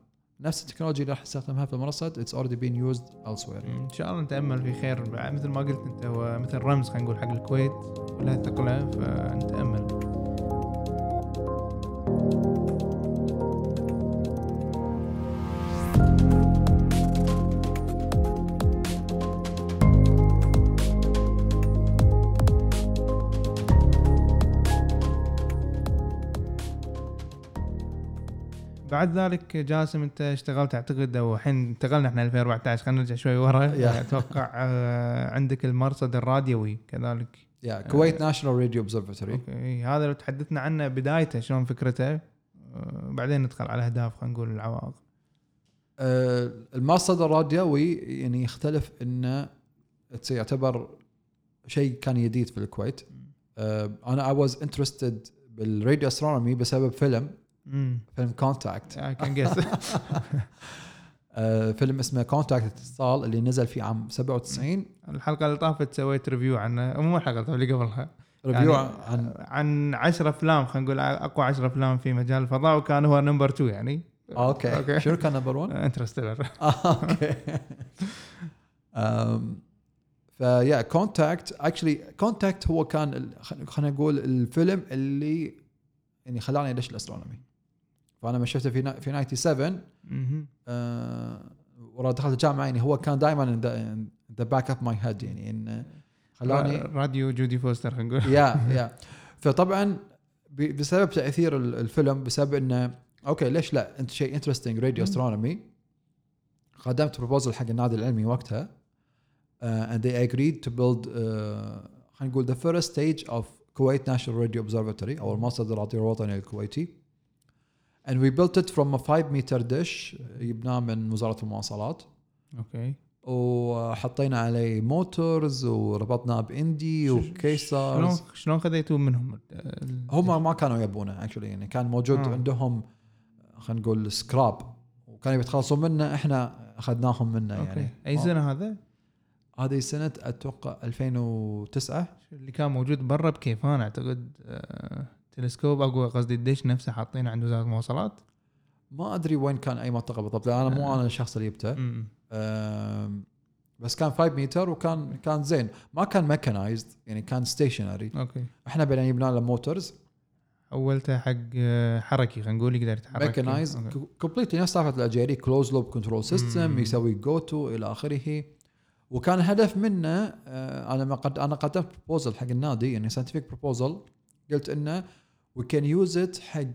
نفس التكنولوجي اللي راح نستخدمها في المرصد it's already been used elsewhere. إن شاء الله نتامل في خير. مثل ما قلت أنت هو مثل رمز خلينا نقول حق الكويت ولها ثقله فنتامل بعد ذلك جاسم انت اشتغلت اعتقد أو الحين انتقلنا إحنا 2014 خلينا نرجع شوي ورا. أتوقع آه، عندك المرصد الراديوي كذلك. yeah Kuwait National Radio Observatory okay هذا لو تحدثنا عنه بدايته شلون فكرته؟ آه، بعدين ندخل على الاهداف خلينا نقول العوائق. آه، المرصد الراديوي يعني يختلف انه يعتبر شيء كان جديد في الكويت. أنا I was interested بال radio astronomy بسبب فيلم. فيلم Contact كان جس آه، فيلم اسمه كونتاكت اتصال اللي نزل في عام 97 الحلقة اللي طافت سويت review عنه. مو الحلقة اللي قبلها. review يعني عن عن 10 أفلام خلينا نقول أقوى 10 أفلام في مجال الفضاء وكان هو number 2 يعني. okay. okay. شنو كان number 1؟ Interstellar okay. ف yeah Contact actually Contact هو كان خلينا نقول الفيلم اللي يعني خلاني أدش ال astronomy. فأنا ما شفته في نا- في 97 آه، ورا دخلت الجامعة يعني هو كان دائما the back of my head يعني انه خلاني راديو جودي فوستر خلينا نقول. yeah yeah فطبعا بسبب تأثير ال- الفيلم بسبب إنه okay ليش لا؟ أنت شيء interesting radio astronomy قدمت proposal حق النادي العلمي وقتها uh, and they agreed to build uh, خلينا نقول the first stage of Kuwait National Radio Observatory أو المرصد الراديو الوطني الكويتي and we built it from a 5 meter dish جبناه من وزارة المواصلات. okay وحطينا عليه motors وربطناه بإندي شلون وكيسرز. شلون خذيتوا منهم؟ ال- هم ما كانوا يبونه actually يعني كان موجود آه. آه. عندهم خلينا نقول سكراب وكانوا يتخلصون منه إحنا أخذناهم منه okay يعني. أي سنة هذا؟ هذه سنة أتوقع 2009 اللي كان موجود برا بكيفان أعتقد آه، تلسكوب اقوى قصدي الدش نفسه حاطينه عند وزارة المواصلات. ما أدري وين كان أي منطقة بالضبط لأن أنا مو آه. أنا الشخص اللي جبته. بس كان 5 متر وكان كان زين. ما كان mechanized يعني كان stationary okay. إحنا بعدين جبنا له motors حولته حق آه، حركي خلينا نقول يقدر يتحرك. mechanized okay. completely نفس طافه الاجيري closed loop control system. يسوي go to إلى آخره. وكان الهدف منه آه، أنا ما قد أنا قدمت proposal حق النادي يعني scientific proposal قلت إنه we can use it حق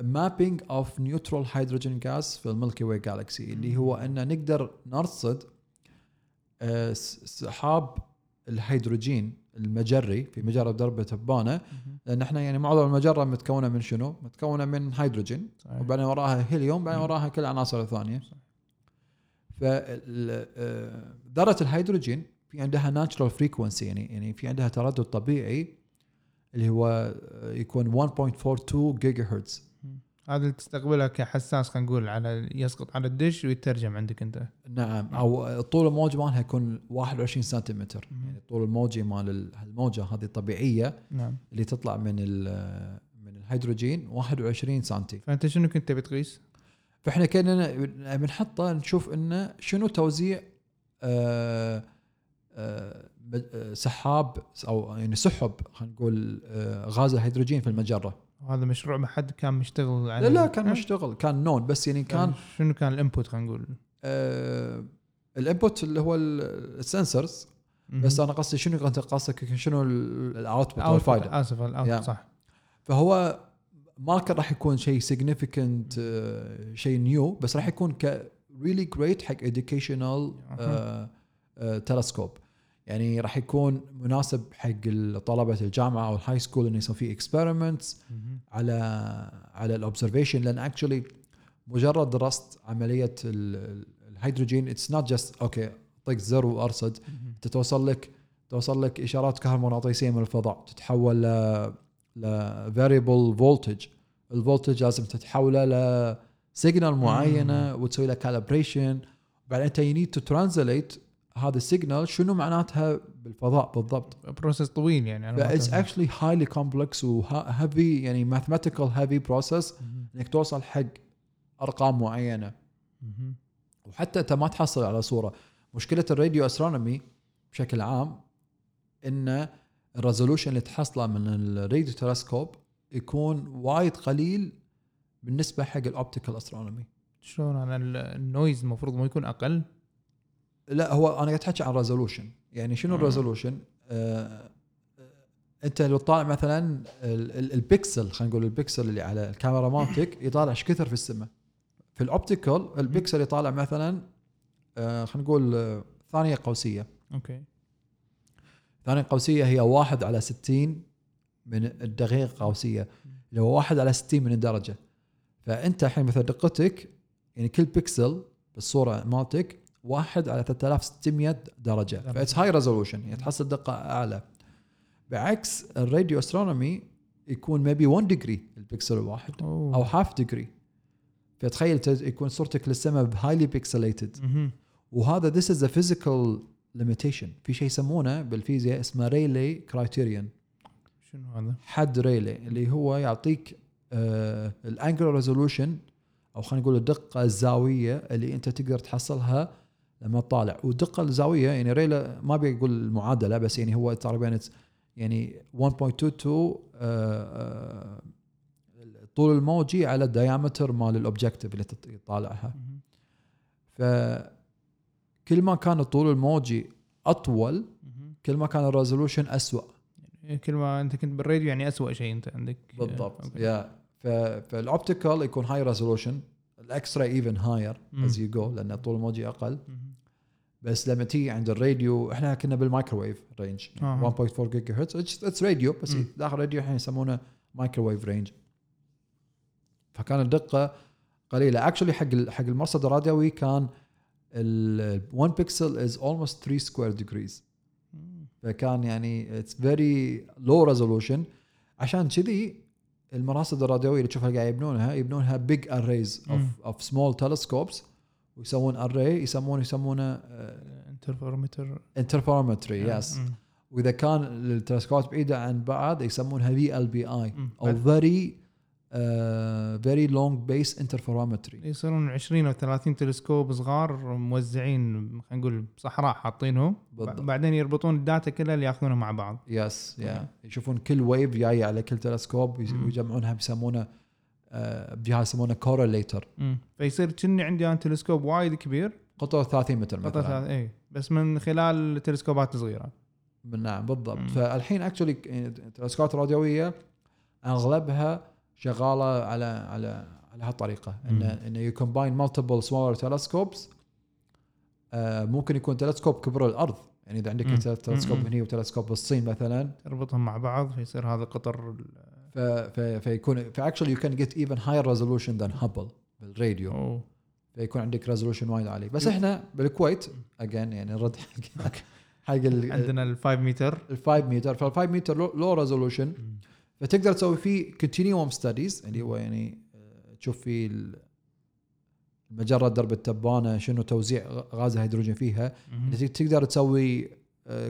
mapping of neutral hydrogen gas في ال Milky Way galaxy اللي هو ان نقدر نرصد آه، سحاب الهيدروجين المجري في مجره درب تبانه. لأن إحنا يعني معظم المجرة متكونة من شنو؟ متكونة من هيدروجين صحيح. وبعدين وراها هيليوم بعدين مم. وراها كل العناصر الثانية فذره الهيدروجين في عندها natural frequency يعني يعني في عندها تردد طبيعي اللي هو آه، يكون 1.42 جيجا هرتز هذا اللي تستقبلها كحساس خلينا نقول على يسقط على الدش ويترجم عندك انت. نعم. أو طول الموج مالها يكون 21 سنتيمتر. يعني طول الموجي مال ال- الموجه هذه الطبيعيه نعم. اللي تطلع من ال- من الهيدروجين 21 سنتي. فأنت شنو كنت بتقيس؟ فإحنا كنا بنحطه نشوف إنه شنو توزيع آه، آه، آه، سحاب أو يعني سحب خلينا نقول آه، غاز الهيدروجين في المجرة. وهذا مشروع ما حد كان مشتغل لا عليه. لا كان ها؟ مشتغل كان known بس يعني كان شنو كان ال input خلينا نقول؟ آه ال input اللي هو ال sensors بس أنا قصدي شنو أنت قصدك؟ شنو ال output أو الفائده الفائده آسف ال out Yeah. صح. فهو ما كان راح يكون شيء significant آه، شيء new بس راح يكون ك really great حق educational تلسكوب يعني راح يكون مناسب حق طلبة الجامعة أو ال high school إنه يسوي فيه experiments. على على ال observation لأن actually مجرد درست عملية ال- ال- الهيدروجين it's not just okay طق زر وأرصد. أنت توصل لك توصل لك إشارات كهرومغناطيسية من الفضاء تتحول ل ل variable voltage ال voltage لازم تتحوله ل signal معينة وتسوي له calibration بعدين أنت you need to translate هذا ال signal شنو معناتها بالفضاء بالضبط process طويل يعني أفهم. actually highly complex و heavy يعني mathematical heavy process. إنك توصل حق أرقام معينة. وحتى أنت ما تحصل على صورة مشكلة ال radio astronomy بشكل عام إن ال resolution اللي تحصله من ال radio telescope يكون وايد قليل بالنسبة حق ال optical astronomy شلون أنا ال- ال noise المفروض ما يكون أقل لا هو أنا قاعد احكي عن resolution يعني شنو. ال resolution آه أنت لو طالع مثلا ال- ال- البكسل خلينا نقول البكسل اللي على الكاميرا مالتك يطالع إيش كثر في السماء. في ال optical ال pixel يطالع مثلا آه خلينا نقول آه، ثانية قوسية. okay. ثانية قوسية هي واحد على 60 من الدقيقة قوسية. اللي هو واحد على 60 من الدرجة. فأنت الحين مثلا دقتك يعني كل بكسل بالصورة مالتك واحد على 3600 درجة درجة. ف that's high resolution يعني تحصل دقه أعلى بعكس ال radio astronomy يكون maybe 1 degree ال pixel الواحد أوه. أو half degree فتخيل يكون صورتك للسماء ب highly pixelated. وهذا this is a physical limitation في شيء يسمونه بالفيزياء اسمه Rayleigh criterion شنو هذا؟ حد ريلي اللي هو يعطيك آه ال angular resolution أو خلينا نقول الدقة الزاوية اللي أنت تقدر تحصلها لما تطالع والدقه الزاوية يعني ريلي ما بيقول المعادله بس يعني هو تقريبا يعني 1.22 آه آه الطول الموجي على ال diameter مال ال objective اللي تط- تطالعها مهم. فكل ما كان الطول الموجي أطول. كل ما كان ال resolution اسوء يعني كل ما أنت كنت بالراديو يعني اسوء شيء أنت عندك بالضبط. يا ف فال optical يكون high resolution ال X-ray even higher. as you go لأن الطول الموجي أقل. بس لما تيجي عند الراديو إحنا كنا بال microwave range أها. 1.4 جيجا هرتز it's radio بس. داخل الراديو الحين يسمونه microwave range فكان الدقة قليلة actually حق حق المرصد الراديوي كان ال 1 pixel is almost 3 square degrees. فكان يعني it's very low resolution عشان كذي المراصد الراديوية اللي تشوفها قاعد يبنونها يبنونها big arrays of. of small telescopes ويسوون array يسمونه يسمونه interferometer interferometry yes. وإذا كان التلسكوبات بعيدة عن بعض يسمونها في ال بي اي. أو فيري فيري لونج بيس انترفيرومتري يصيرون 20 أو 30 تلسكوب صغار موزعين خلينا نقول بصحراء حاطينهم. بعدين يربطون ال data كلها اللي ياخذونها مع بعض yes yeah okay. يشوفون كل wave جاية على كل تلسكوب مم. ويجمعونها بيسمونه آه، بجهاز يسمونه correlator. فيصير كني عندي أنا تلسكوب وايد كبير قطر 30 متر مثلا ثلاث- اي بس من خلال تلسكوبات صغيرة نعم بالضبط مم. فالحين actually التلسكوبات الراديويه أغلبها شغالة على على على هالطريقة مم. انه you combine multiple smaller telescopes ممكن يكون تلسكوب كبر الأرض يعني إذا عندك. تلسكوب. هنا وتلسكوب بالصين مثلا تربطهم مع بعض فيصير هذا قطر ف ف فيكون ف actually you can get even higher resolution than Hubble بالراديو أوه. فيكون عندك resolution وايد عالي. بس إحنا بالكويت اجين يعني نرد حق حق ال عندنا ال 5 متر ال 5 متر فال 5 متر low resolution فتقدر تسوي فيه continuum studies اللي هو يعني آه، تشوف في ال- المجره درب التبانة شنو توزيع غاز الهيدروجين فيها. تقدر تسوي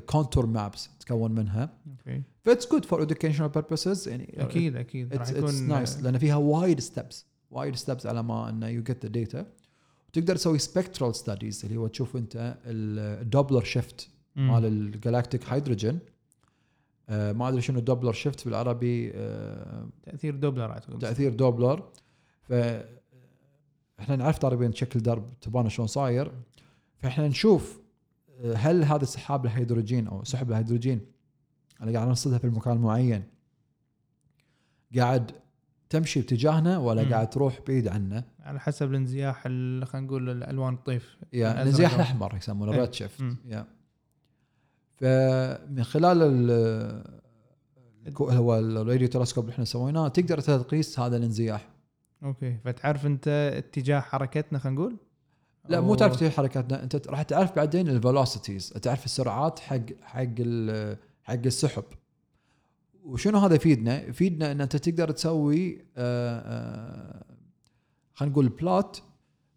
contour maps تكون منها. okay ف it's good for educational purposes. يعني أكيد أكيد. راح يكون nice لأن فيها وايد steps وايد steps على ما انه you get the data تقدر تسوي spectral studies اللي هو تشوف أنت ال Doppler shift. مال ال galactic hydrogen آه ما أدري شنو ال Doppler shift بالعربي آه تأثير دوبلر اعتقد تأثير دوبلر ف إحنا نعرف تقريبا شكل درب تبانه شلون صاير. فإحنا نشوف آه، هل هذا سحاب الهيدروجين أو سحب الهيدروجين؟ أنا قاعد نرصدها في المكان معين. قاعد تمشي باتجاهنا ولا مم. قاعد تروح بعيد عنا على حسب الانزياح ال- خلينا نقول الالوان الطيف. yeah الانزياح الأحمر يسمونه إيه. red shift مم. yeah. فمن خلال هو ال radio telescope اللي إحنا سويناه تقدر تقيس هذا الانزياح. okay. فتعرف أنت اتجاه حركتنا خلينا نقول؟ لا مو تعرف كيف حركاتنا أنت راح تعرف بعدين ال velocities تعرف السرعات حق حق حق السحب. وشنو هذا يفيدنا؟ يفيدنا إن أنت تقدر تسوي آه، آه، خلينا نقول plot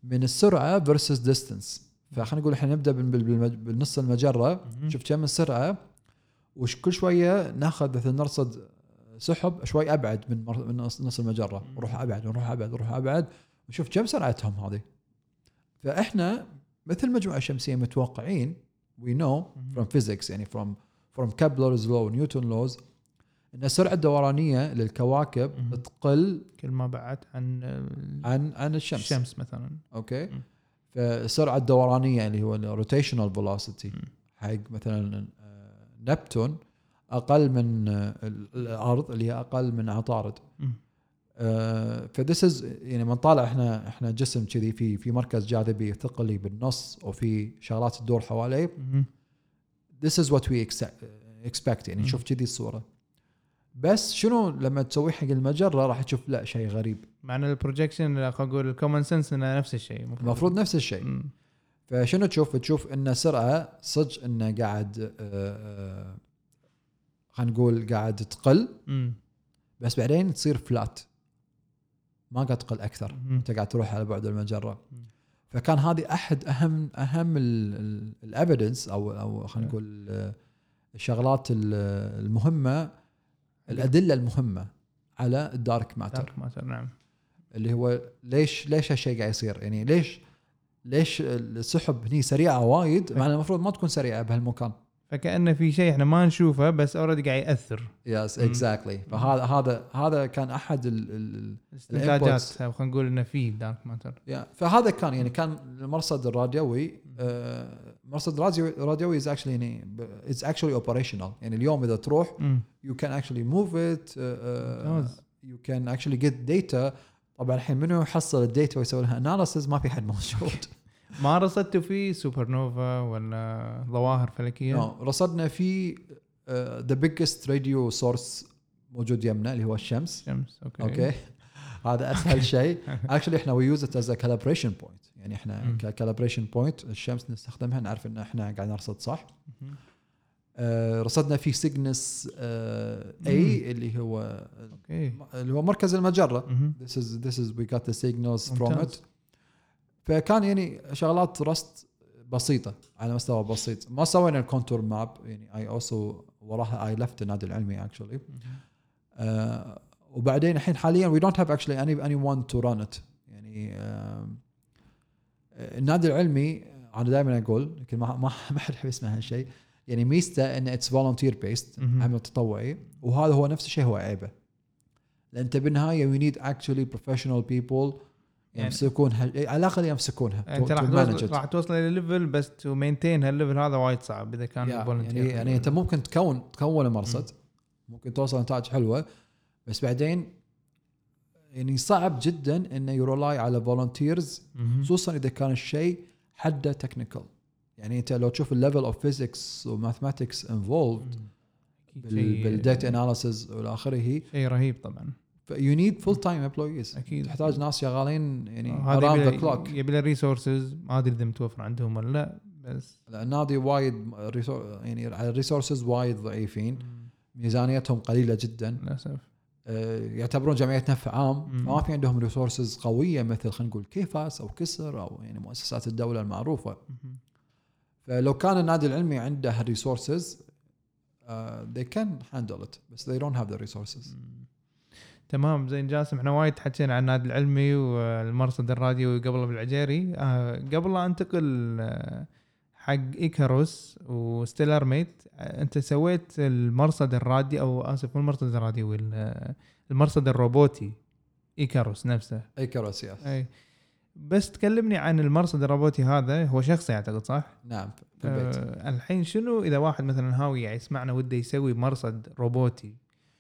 من السرعة versus distance فخلينا نقول إحنا نبدأ بالنص المجرة. مهم. شوف كم السرعة؟ وش كل شوية ناخذ مثلا نرصد سحب شوي أبعد من من نص المجرة. نروح أبعد ونروح أبعد ونروح أبعد. ونشوف كم سرعتهم هذه؟ فإحنا مثل المجموعه الشمسيه متوقعين we know from physics يعني from from Kepler's law Newton laws إن السرعه الدورانيه للكواكب مهم. تقل كل ما بعدت عن عن عن الشمس الشمس مثلا okay مم. فالسرعه الدورانيه اللي هو ال rotational velocity مم. حق مثلا آه، نبتون أقل من آه، ال- الأرض اللي هي أقل من عطارد مم. ف this is يعني من طالع إحنا إحنا جسم كذي في في مركز جاذبي ثقلي بالنص وفي شغلات تدور حواليه. is what we accept- expect يعني. نشوف كذي الصورة. بس شنو لما تسويه حق المجرة راح تشوف لا شيء غريب. مع ان ال projection خلينا نقول ال common sense إنه نفس الشيء المفروض نفس الشيء. مم. فشنو تشوف؟ تشوف إن سرعة صدق إنه قاعد آه، آه، خلينا نقول قاعد تقل. مم. بس بعدين تصير فلات ما قاعد تقل أكثر. أنت قاعد تروح على بعد المجرة. فكان هذه أحد أهم أهم الايفيدنس أو أو خلينا نقول آه، الشغلات ال- المهمة الأدلة المهمة على ال dark matter dark matter نعم. اللي هو ليش ليش هالشيء قاعد يصير؟ يعني ليش ليش السحب هني سريعة وايد؟ مع إن المفروض ما تكون سريعة بهالمكان. فكأنه في شيء إحنا ما نشوفه بس already قاعد يأثر. yes. exactly فهذا هذا هذا كان أحد ال ال استنتاجات أو خلينا نقول إنه في dark matter ال فهذا كان يعني كان المرصد الراديوي آه، مرصد راديوي راديوي is actually يعني it's actually operational يعني اليوم إذا تروح مم. you can actually move it uh, ممتاز. you can actually get data. طبعا الحين منو يحصل ال data ويسوي لها analysis ما في حد موجود. ما رصدتوا في سوبر نوفا ولا ظواهر فلكية؟ No. رصدنا في the biggest radio source موجود يمنا اللي هو الشمس. شمس okay. okay. هذا أسهل شيء. actually إحنا we use it as calibration point يعني إحنا. calibration point الشمس نستخدمها نعرف إن إحنا قاعد نرصد صح. آه، رصدنا في سيجنس اي اللي هو اللي هو مركز المجرة. is this is we got the signals from it. ممتاز. فكان يعني شغلات رست بسيطة على مستوى بسيط. ما سوينا الكونتور ماب يعني اي اوسو وراها اي لفت النادي العلمي اكشولي مهم. آه وبعدين الحين حاليا وي دونت هاف اكشلي اني اني ون تو ران ات يعني آه النادي العلمي أنا دائما أقول يمكن ما ما حد يحب يسمع هالشيء. يعني ميزته إن it's volunteer based. عمل تطوعي. وهذا هو نفس الشيء هو عيبه. لأن أنت بالنهاية we need actually professional people يعني- يمسكونها. على الأقل يمسكونها. انت to- راح. راح توصل إلى level بس to maintain هال level هذا وايد صعب إذا كان. يعني يعني أنت ممكن تكون تكون مرصد. ممكن توصل نتائج حلوة بس بعدين يعني صعب جدا إنه rely على volunteers. خصوصا إذا كان الشيء حده technical يعني أنت لو تشوف ال level of physics و mathematics involved بال data analysis والى اخره شيء رهيب طبعا. you need full time employees أكيد. تحتاج ناس شغالين يعني around the clock يبي له resources ما أدري إذا متوفر عندهم ولا لا بس. النادي وايد يعني على ال resources وايد ضعيفين. ميزانيتهم قليلة جدا. للأسف. آه، يعتبرون جمعية نفع عام. فما في عندهم resources قوية مثل خلينا نقول KFAS أو KISR أو يعني مؤسسات الدولة المعروفة. فلو كان النادي العلمي عنده هال resources they can handle it بس they don't have the resources. تمام زين جاسم إحنا وايد حكينا عن النادي العلمي والمرصد الراديوي قبل بالعجيري. آه قبل لا أنتقل آه، حق Ekos و StellarMate آه، أنت سويت المرصد الرادي أو آسف مو المرصد الراديوي ال- المرصد الروبوتي Ekos نفسه. اي كراسي yes. أي. بس تكلمني عن المرصد الروبوتي هذا هو شخصي أعتقد صح؟ نعم في البيت. آه الحين شنو إذا واحد مثلا هاوي يعني يسمعنا وده يسوي مرصد روبوتي؟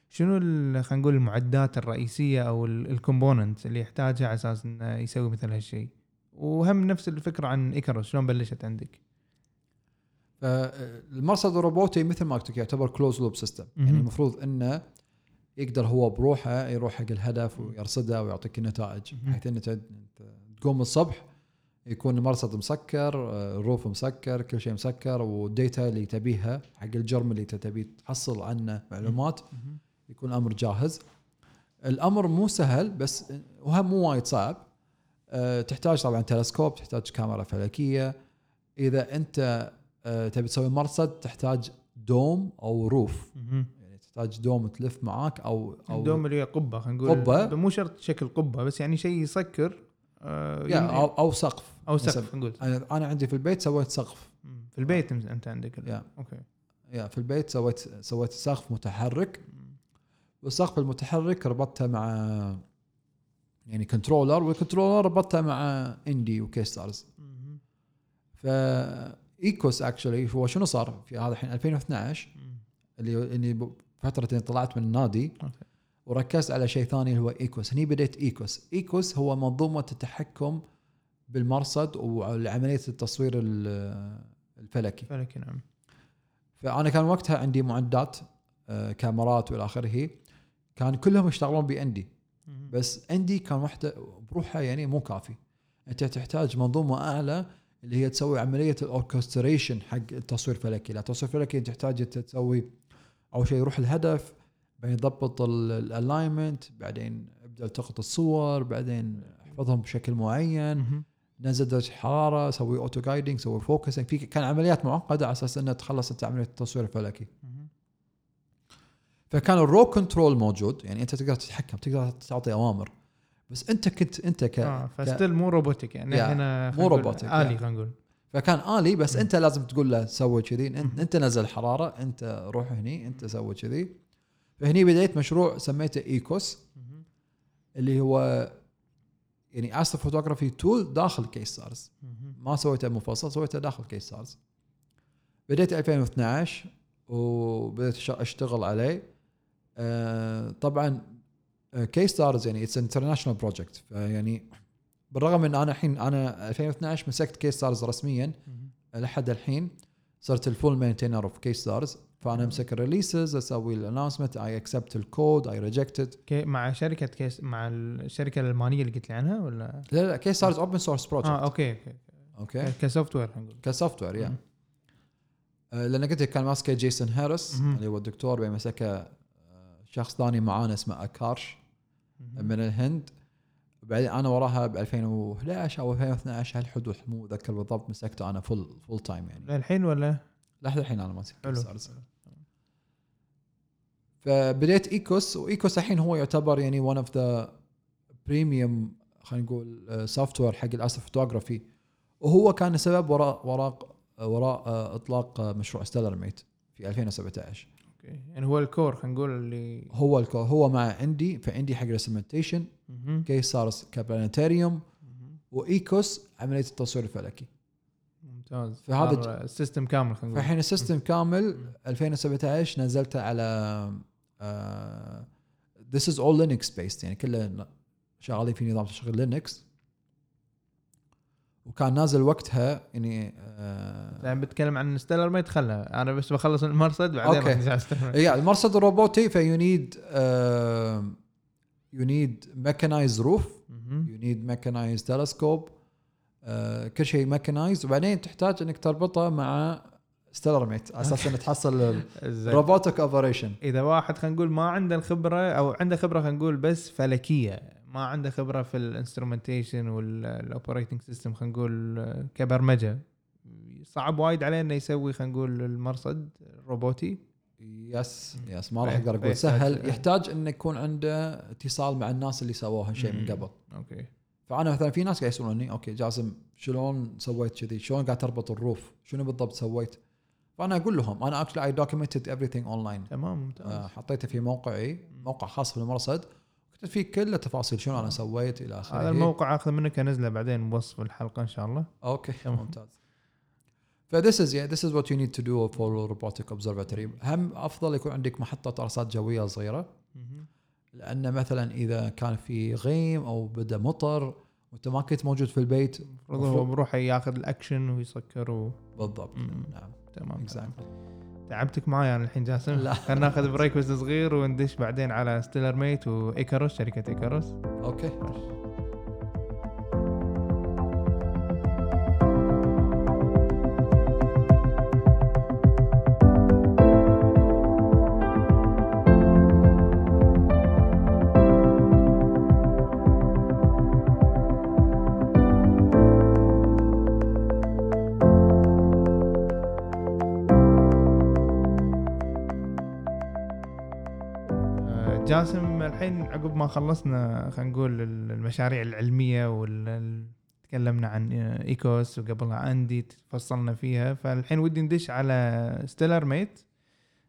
شنو خلينا نقول المعدات الرئيسية أو ال component اللي يحتاجها على أساس إنه يسوي مثل هالشيء وهم نفس الفكرة عن Ekos شلون بلشت عندك؟ فالمرصد الروبوتي مثل ما قلت لك يعتبر closed loop system. يعني المفروض إنه يقدر هو بروحه يروح حق الهدف ويرصده ويعطيك النتائج. بحيث أنت تقوم الصبح يكون المرصد مسكر آه، الروف مسكر كل شيء مسكر والديتا اللي تبيها حق الجرم اللي تبي تحصل عنه معلومات يكون الامر جاهز. الأمر مو سهل بس وهم مو وايد صعب. أه، تحتاج طبعا تلسكوب تحتاج كاميرا فلكية. إذا أنت أه، تبي تسوي مرصد تحتاج دوم أو روف. يعني تحتاج دوم تلف معاك أو أو الدوم اللي هي قبة خلينا نقول. قبة. مو شرط شكل قبة بس يعني شيء يسكر آه يا يم- أو, أو سقف. أو سقف نقول أنا عندي في البيت سويت سقف. في البيت أنت عندك yeah. Okay. yeah في البيت سويت سويت سقف متحرك. والسقف المتحرك ربطته مع يعني controller وال controller ربطته مع INDI و KStars مم. ف Ekos actually هو شنو صار؟ في هذا الحين 2012 مم. اللي إني فترة طلعت من النادي. وركزت على شيء ثاني اللي هو Ekos هني بديت Ekos Ekos هو منظومة التحكم بالمرصد وعملية التصوير ال- الفلكي. فلكي نعم. فأنا كان وقتها عندي معدات آه، كاميرات وإلى آخره. كان كلهم يشتغلون ب INDI. بس INDI كان وحده بروحها يعني مو كافي أنت تحتاج منظومة أعلى اللي هي تسوي عملية ال orchestration حق التصوير الفلكي، لا التصوير الفلكي تحتاج أنت تسوي أول شيء يروح الهدف بعدين ضبط ال alignment بعدين ابدا التقط الصور بعدين احفظهم بشكل معين. نزل درجة حرارة سوي auto guiding سوي focusing في كان عمليات معقدة على أساس انها تخلص أنت عملية التصوير الفلكي. فكان ال raw control موجود يعني أنت تقدر تتحكم تقدر تعطي أوامر بس أنت كنت أنت ك, آه ف still مو robotic يعني yeah، هنا مو robotic، yeah. خلينا نقول فكان آلي بس. أنت لازم تقول له سوي كذي. أنت, نزل حرارة أنت روح هني أنت سوي كذي فهني بديت مشروع سميته Ekos. اللي هو يعني astrophotography tool داخل KStars مم. ما سويته منفصل سويته داخل KStars بديت 2012 وبديت أشتغل عليه طبعا KStars يعني it's international project فيعني بالرغم إن أنا الحين أنا 2012 مسكت KStars رسميا. لحد الحين صرت ال full maintainer of KStars فأنا امسك ال releases أسوي ال announcement I accept ال code I reject it مع شركة كيس مع الشركة الألمانية اللي قلت لي عنها ولا؟ لا لا KStars open source آه project okay okay. Okay. ك software ك software yeah. آه، لأن قلت لك كان ماسكة جيسون هاريس مهم. اللي هو الدكتور مسكه آه، شخص ثاني معانا اسمه أكارش. من الهند. بعدين أنا وراها ب 2011 أو 2012 هالحدود مو أتذكر بالضبط مسكته أنا full full time يعني. للحين ولا؟ لحد الحين أنا ماسك فبديت Ekos و Ekos الحين هو يعتبر يعني one of the premium خلينا نقول software حق ال astrophotography وهو كان السبب وراء وراء وراء إطلاق مشروع StellarMate في 2017 okay يعني هو ال core خلينا نقول اللي هو الكو هو مع INDI ف INDI حق ال instrumentation مهم. KStars ك planetarium مهم. و Ekos عملية التصوير الفلكي. ممتاز. فهذا صار ال system كامل خلينا نقول. فالحين ال system كامل 2017 نزلته على this is all Linux based يعني كله شغالين في نظام تشغيل لينكس وكان نازل وقتها يعني آه يعني بتكلم عن StellarMate خلها أنا بس بخلص المرصد بعدين StellarMate. yeah, المرصد الروبوتي ف you need you need mechanized roof. you need mechanized telescope كل شيء mechanized وبعدين تحتاج إنك تربطه مع StellarMate على أساس إنه تحصل. robotic operation إذا واحد خلينا نقول ما عنده الخبرة أو عنده خبرة خلينا نقول بس فلكية ما عنده خبرة في ال instrumentation وال operating system خلينا نقول آه، كبرمجة. صعب وايد عليه إنه يسوي خلينا نقول المرصد الروبوتي. yes yes ما راح فيه- أقدر أقول. فيه سهل. يحتاج- إنه يكون عنده اتصال مع الناس اللي سووا هالشيء من. قبل. okay. فأنا مثلا في ناس قاعد يسألوني okay جاسم شلون سويت كذي؟ شلون قاعد تربط ال roof؟ شنو بالضبط سويت؟ فأنا أقول لهم أنا actually I documented everything online تمام ممتاز. آه، حطيته في موقعي موقع خاص بالمرصد كتبت فيه كل التفاصيل شلون أنا سويت إلى آخره. هذا الموقع آخذ منك انزله بعدين بوصف الحلقة إن شاء الله. okay. ممتاز. ف this is yeah this is what you need to do for robotic observatory. هم أفضل يكون عندك محطة ارصاد جوية صغيرة. لأن مثلا إذا كان في غيم أو بدأ مطر وأنت ما كنت موجود في البيت المفروض هو بروح ياخذ الأكشن ويسكر و... بالضبط. نعم. تمام. Exactly. تعبتك معي أنا الحين جاسم؟ لا. خلينا ناخذ break بس صغير وندش بعدين على ستيلر ميت وإيكاروس شركة إيكاروس. okay. آه، الحين عقب ما خلصنا خلينا نقول المشاريع العلمية وال تكلمنا عن ايكوس وقبلها INDI فصلنا فيها فالحين ودي ندش على ستيلر ميت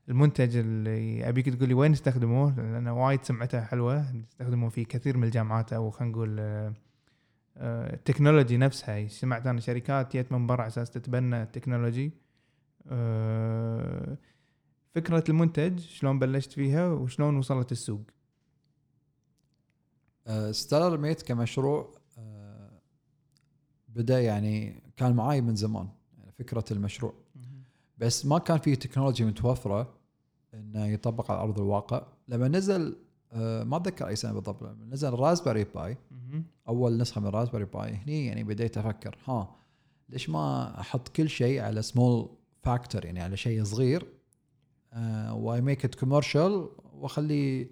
المنتج اللي أبيك تقول لي وين استخدموه لأن وايد سمعته حلوة يستخدموه في كثير من الجامعات أو خلينا نقول آه، ال technology نفسها. سمعت أنا شركات جت من برا أساس تتبنى التكنولوجي. آه، فكرة المنتج شلون بلشت فيها وشلون وصلت السوق؟ ستيلر ميت كمشروع آه، بدأ يعني كان معاي من زمان يعني فكرة المشروع. بس ما كان في technology متوفرة إنه يطبق على أرض الواقع. لما نزل آه، ما أتذكر أي سنة بالضبط لما نزل رازبري باي. أول نسخة من رازبري باي هني يعني بديت أفكر ها ليش ما أحط كل شيء على small factor يعني على شيء صغير و I make it commercial وأخلي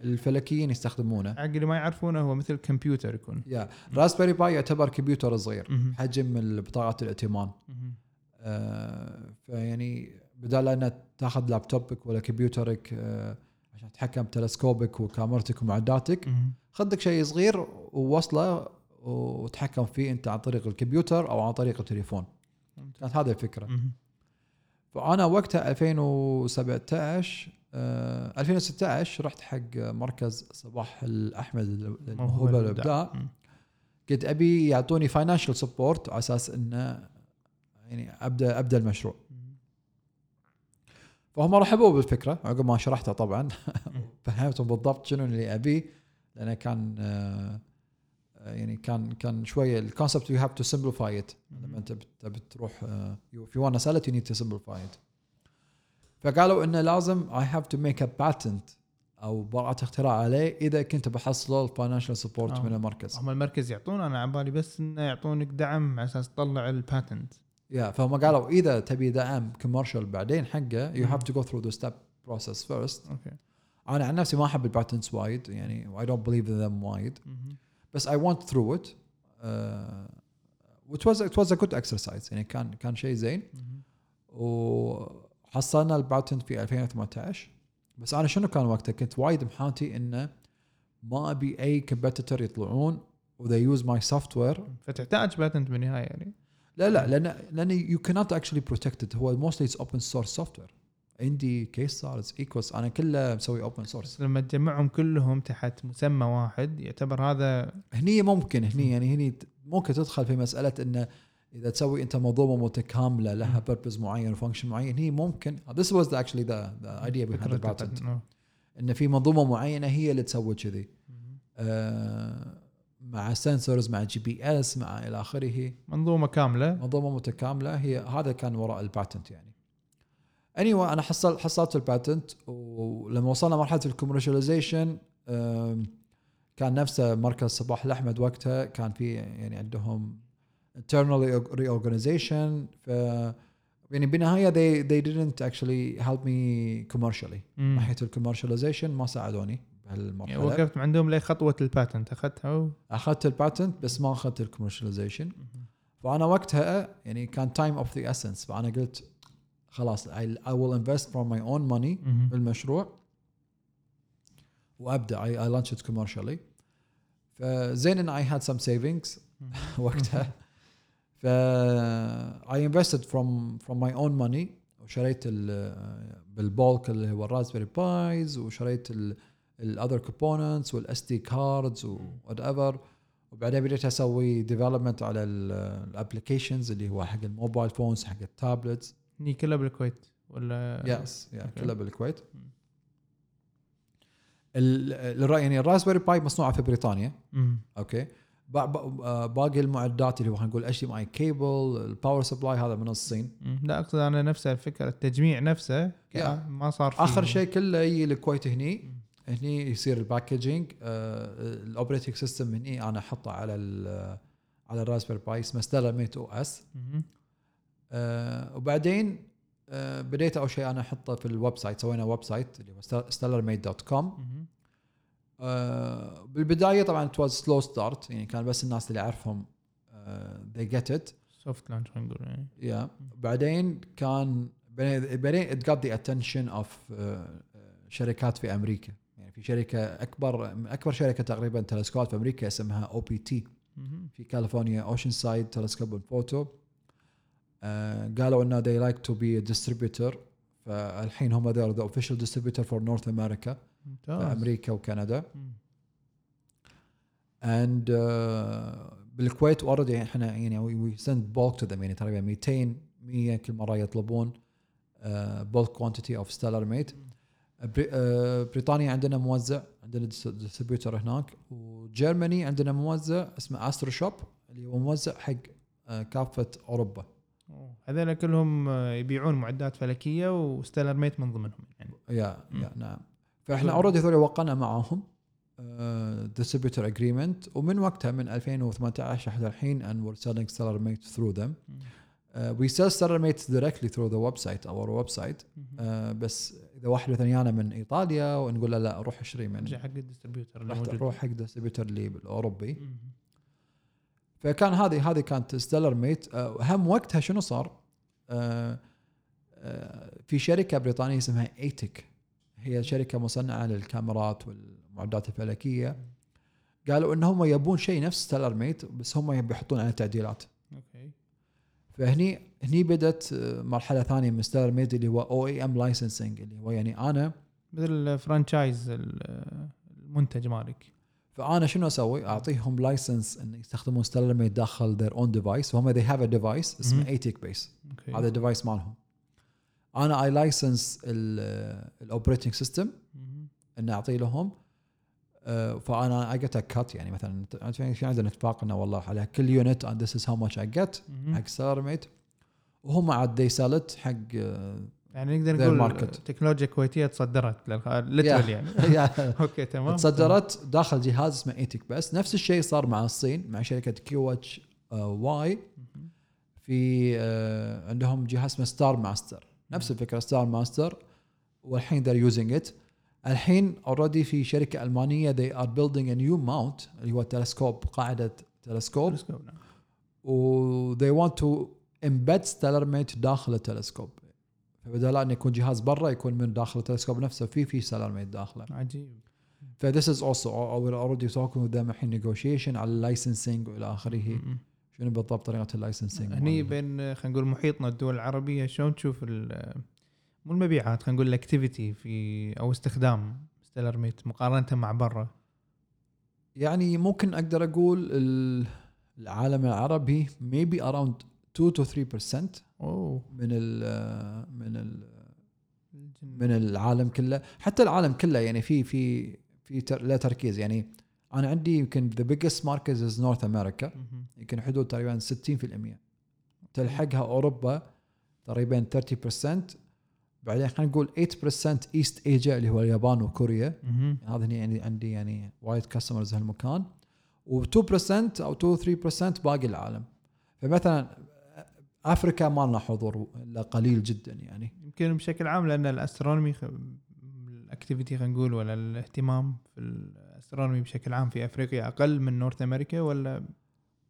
الفلكيين يستخدمونه حق اللي ما يعرفونه هو مثل كمبيوتر يكون يا راسبيري باي يعتبر كمبيوتر صغير. حجم بطاقه الائتمان. آه، فيعني بدال أن تأخذ لابتوبك ولا كمبيوترك آه، عشان تتحكم بتلسكوبك وكاميرتك ومعداتك مهم. خذ لك شيء صغير ووصله وتحكم فيه أنت عن طريق الكمبيوتر أو عن طريق التليفون كانت هذه الفكرة. فأنا وقتها 2017 آه 2016 رحت حق مركز صباح الأحمد للموهبه والابداع. كنت أبي يعطوني financial support على أساس إنه يعني ابدا أبدأ المشروع. فهم رحبوا بالفكرة عقب ما شرحتها طبعا. فهمتهم بالضبط شنو اللي ابيه لأنه كان آه، آه، يعني كان كان شوية ال concept you have to simplify it لما أنت بت- تبي تروح في one sought you need to simplify it فقالوا إنه لازم I have to make a patent أو براءة اختراع عليه إذا كنت بحصل ال financial support آه. من المركز هم المركز يعطون أنا على بالي بس إنه يعطونك دعم على أساس تطلع الباتنت يا فهم قالوا إذا تبي دعم commercial بعدين حقه you have to go through the step process first okay أنا عن نفسي ما أحب ال patents وايد يعني I don't believe in them وايد. بس went through it uh, which was it was a good exercise يعني كان كان شيء زين مهم. وحصلنا ال patent في 2018 بس أنا شنو كان وقتها؟ كنت وايد محاتي إنه ما أبي أي competitor يطلعون و they use my software فتحتاج patent بالنهاية يعني. لا لا لأن لأن يو كانت اكشلي بروتكتد هو موستلي اتس اوبن سورس سوفت وير عندي KStars ايكوس أنا كله مسوي open source لما تجمعهم كلهم تحت مسمى واحد يعتبر هذا هني ممكن هني يعني هني ممكن تدخل في مسألة إنه إذا تسوي أنت منظومه متكاملة لها. purpose معين و function معين هي ممكن this was actually the, the idea behind the patent ال patent. آه. إن في منظومة معينة هي اللي تسوي كذي. آه مع sensors مع GPS مع إلى آخره منظومة كاملة منظومة متكاملة هي هذا كان وراء ال patent يعني anyway أنا حصل حصلت ال patent ولما وصلنا مرحلة ال commercialization كان نفسه مركز صباح الأحمد وقتها كان في يعني عندهم internal reorganization. ف يعني بالنهايه they they didn't actually help me commercially. مم. ناحيه ال commercialization ما ساعدوني يعني بهالمرحله وقفت عندهم لخطوه ال patent أخذتها و... أخذت ال patent بس ما أخذت ال commercialization فأنا وقتها يعني كان time of the essence فأنا قلت خلاص I, I will invest from my own money مهم. بالمشروع وأبدأ. I, I launched it commercially. فزين إن I had some savings وقتها. ف I invested from from my own money. وشريت ال- بال bulk اللي هو ال Raspberry Pis وشريت ال other components وال SD cards whatever وبعدين بديت أسوي development على ال applications اللي هو حق ال mobile phones حق ال tablets هني كلها بالكويت ولا؟ yes yeah okay. كلها بالكويت. ال- الر- يعني الرازبري باي مصنوعة في بريطانيا. okay با- آه، باقي المعدات اللي هو خلينا نقول HDMI cable ال power supply هذا من الصين. لا أقصد أنا نفس الفكرة التجميع نفسه. ما صار فيه. آخر شيء كله يجي الكويت هني. هني يصير ال packaging ال operating system هني أنا أحطه على ال على ال Raspberry Pi اسمه StellarMate OS. آه وبعدين آه بديت أول شيء أنا أحطه في ال website سوينا website اللي هو stellarmate.com آه بالبداية طبعا it was slow start يعني كان بس الناس اللي أعرفهم they get it. soft launch خلينا نقول يعني. Yeah. بعدين كان بعدين got the attention of آه شركات في أمريكا. يعني في شركة أكبر أكبر شركة تقريبا تلسكوبات في أمريكا اسمها OPT. في كاليفورنيا Oceanside Telescope Photo قالوا إنه they like to be a distributor فالحين هم they're the official distributor for North America. في ممتاز أمريكا وكندا. and uh, بالكويت already إحنا يعني we send bulk to them يعني تقريبا 200 100 كل مرة يطلبون bulk quantity of StellarMate بريطانيا عندنا موزع عندنا distributor هناك و Germany عندنا موزع اسمه Astroshop اللي هو موزع حق آه، كافة أوروبا. هذول كلهم آه، يبيعون معدات فلكية و StellarMate من ضمنهم يعني. yeah. yeah نعم. فإحنا already هذول وقعنا معاهم distributor agreement ومن وقتها من 2018 لحد الحين and we're selling stellar mate through them. Uh, we sell stellar mates directly through the website our website. uh, بس إذا واحد ثاني يانا من إيطاليا ونقول له لا روح اشتري من حق ال distributor اللي راح موجود. روح حق distributor اللي بالأوروبي. فكان هذه هذه كانت StellarMate هم وقتها شنو صار؟ آه، آه، في شركة بريطانية اسمها iTech هي شركة مصنعة للكاميرات والمعدات الفلكية. قالوا إنهم يبون شيء نفس StellarMate بس هم يبي يحطون عليه تعديلات. Okay. فهني هني آه، مرحلة ثانية من StellarMate اللي هو OEM licensing اللي هو يعني أنا مثل franchise ال- المنتج مالك. فأنا شنو أسوي؟ أعطيهم license إن يستخدمون StellarMate داخل their own device. وهم they have a device اسمه مهم. iTech base هذا ال device مالهم. أنا I license ال operating system. ان اعطي لهم آه، فأنا I get cut يعني مثلا في عندنا اتفاق إنه والله على كل unit is how much I get مهم. حق StellarMate وهم عاد sell it حق آه، يعني نقدر نقول market. تكنولوجيا كويتية تصدرت literal يعني okay تمام تصدرت داخل جهاز اسمه iTech بس نفس الشيء صار مع الصين مع شركة QHY. في آه، عندهم جهاز اسمه StarMaster نفس الفكرة StarMaster والحين they're using it. الحين already في شركة ألمانية they are building a new mount اللي هو تلسكوب قاعدة تلسكوب تلسكوب، نعم. و they want to embed mate داخل التلسكوب. فبدل أن يكون جهاز برا يكون من داخل التلسكوب نفسه في في stellar mate داخله. عجيب. ف this is also we're already talking with them الحين negotiation على ال licensing والى آخره. شنو بالضبط طريقة ال licensing هني بين خلينا نقول محيطنا الدول العربية شلون تشوف ال- مو المبيعات خلينا نقول ال activity في أو استخدام StellarMate مقارنة مع برا؟ يعني ممكن أقدر أقول ال- العالم العربي maybe around 2 to 3% أوه. من ال من ال من العالم كله. حتى العالم كله يعني في في في له تركيز يعني أنا عندي يمكن the biggest market is North America. مهم. يمكن حدود تقريبا 60% تلحقها أوروبا تقريبا 30% بعدين خلينا نقول 8% East Asia اللي هو اليابان وكوريا. مهم. هذا هني عندي عندي يعني وايد customers هالمكان. و2% أو 2 3% باقي العالم. فمثلا أفريكا ما لنا حضور إلا قليل جدا يعني. يمكن بشكل عام لأن ال astronomy ال activity خلينا نقول ولا الاهتمام في ال astronomy بشكل عام في أفريقيا أقل من North America ولا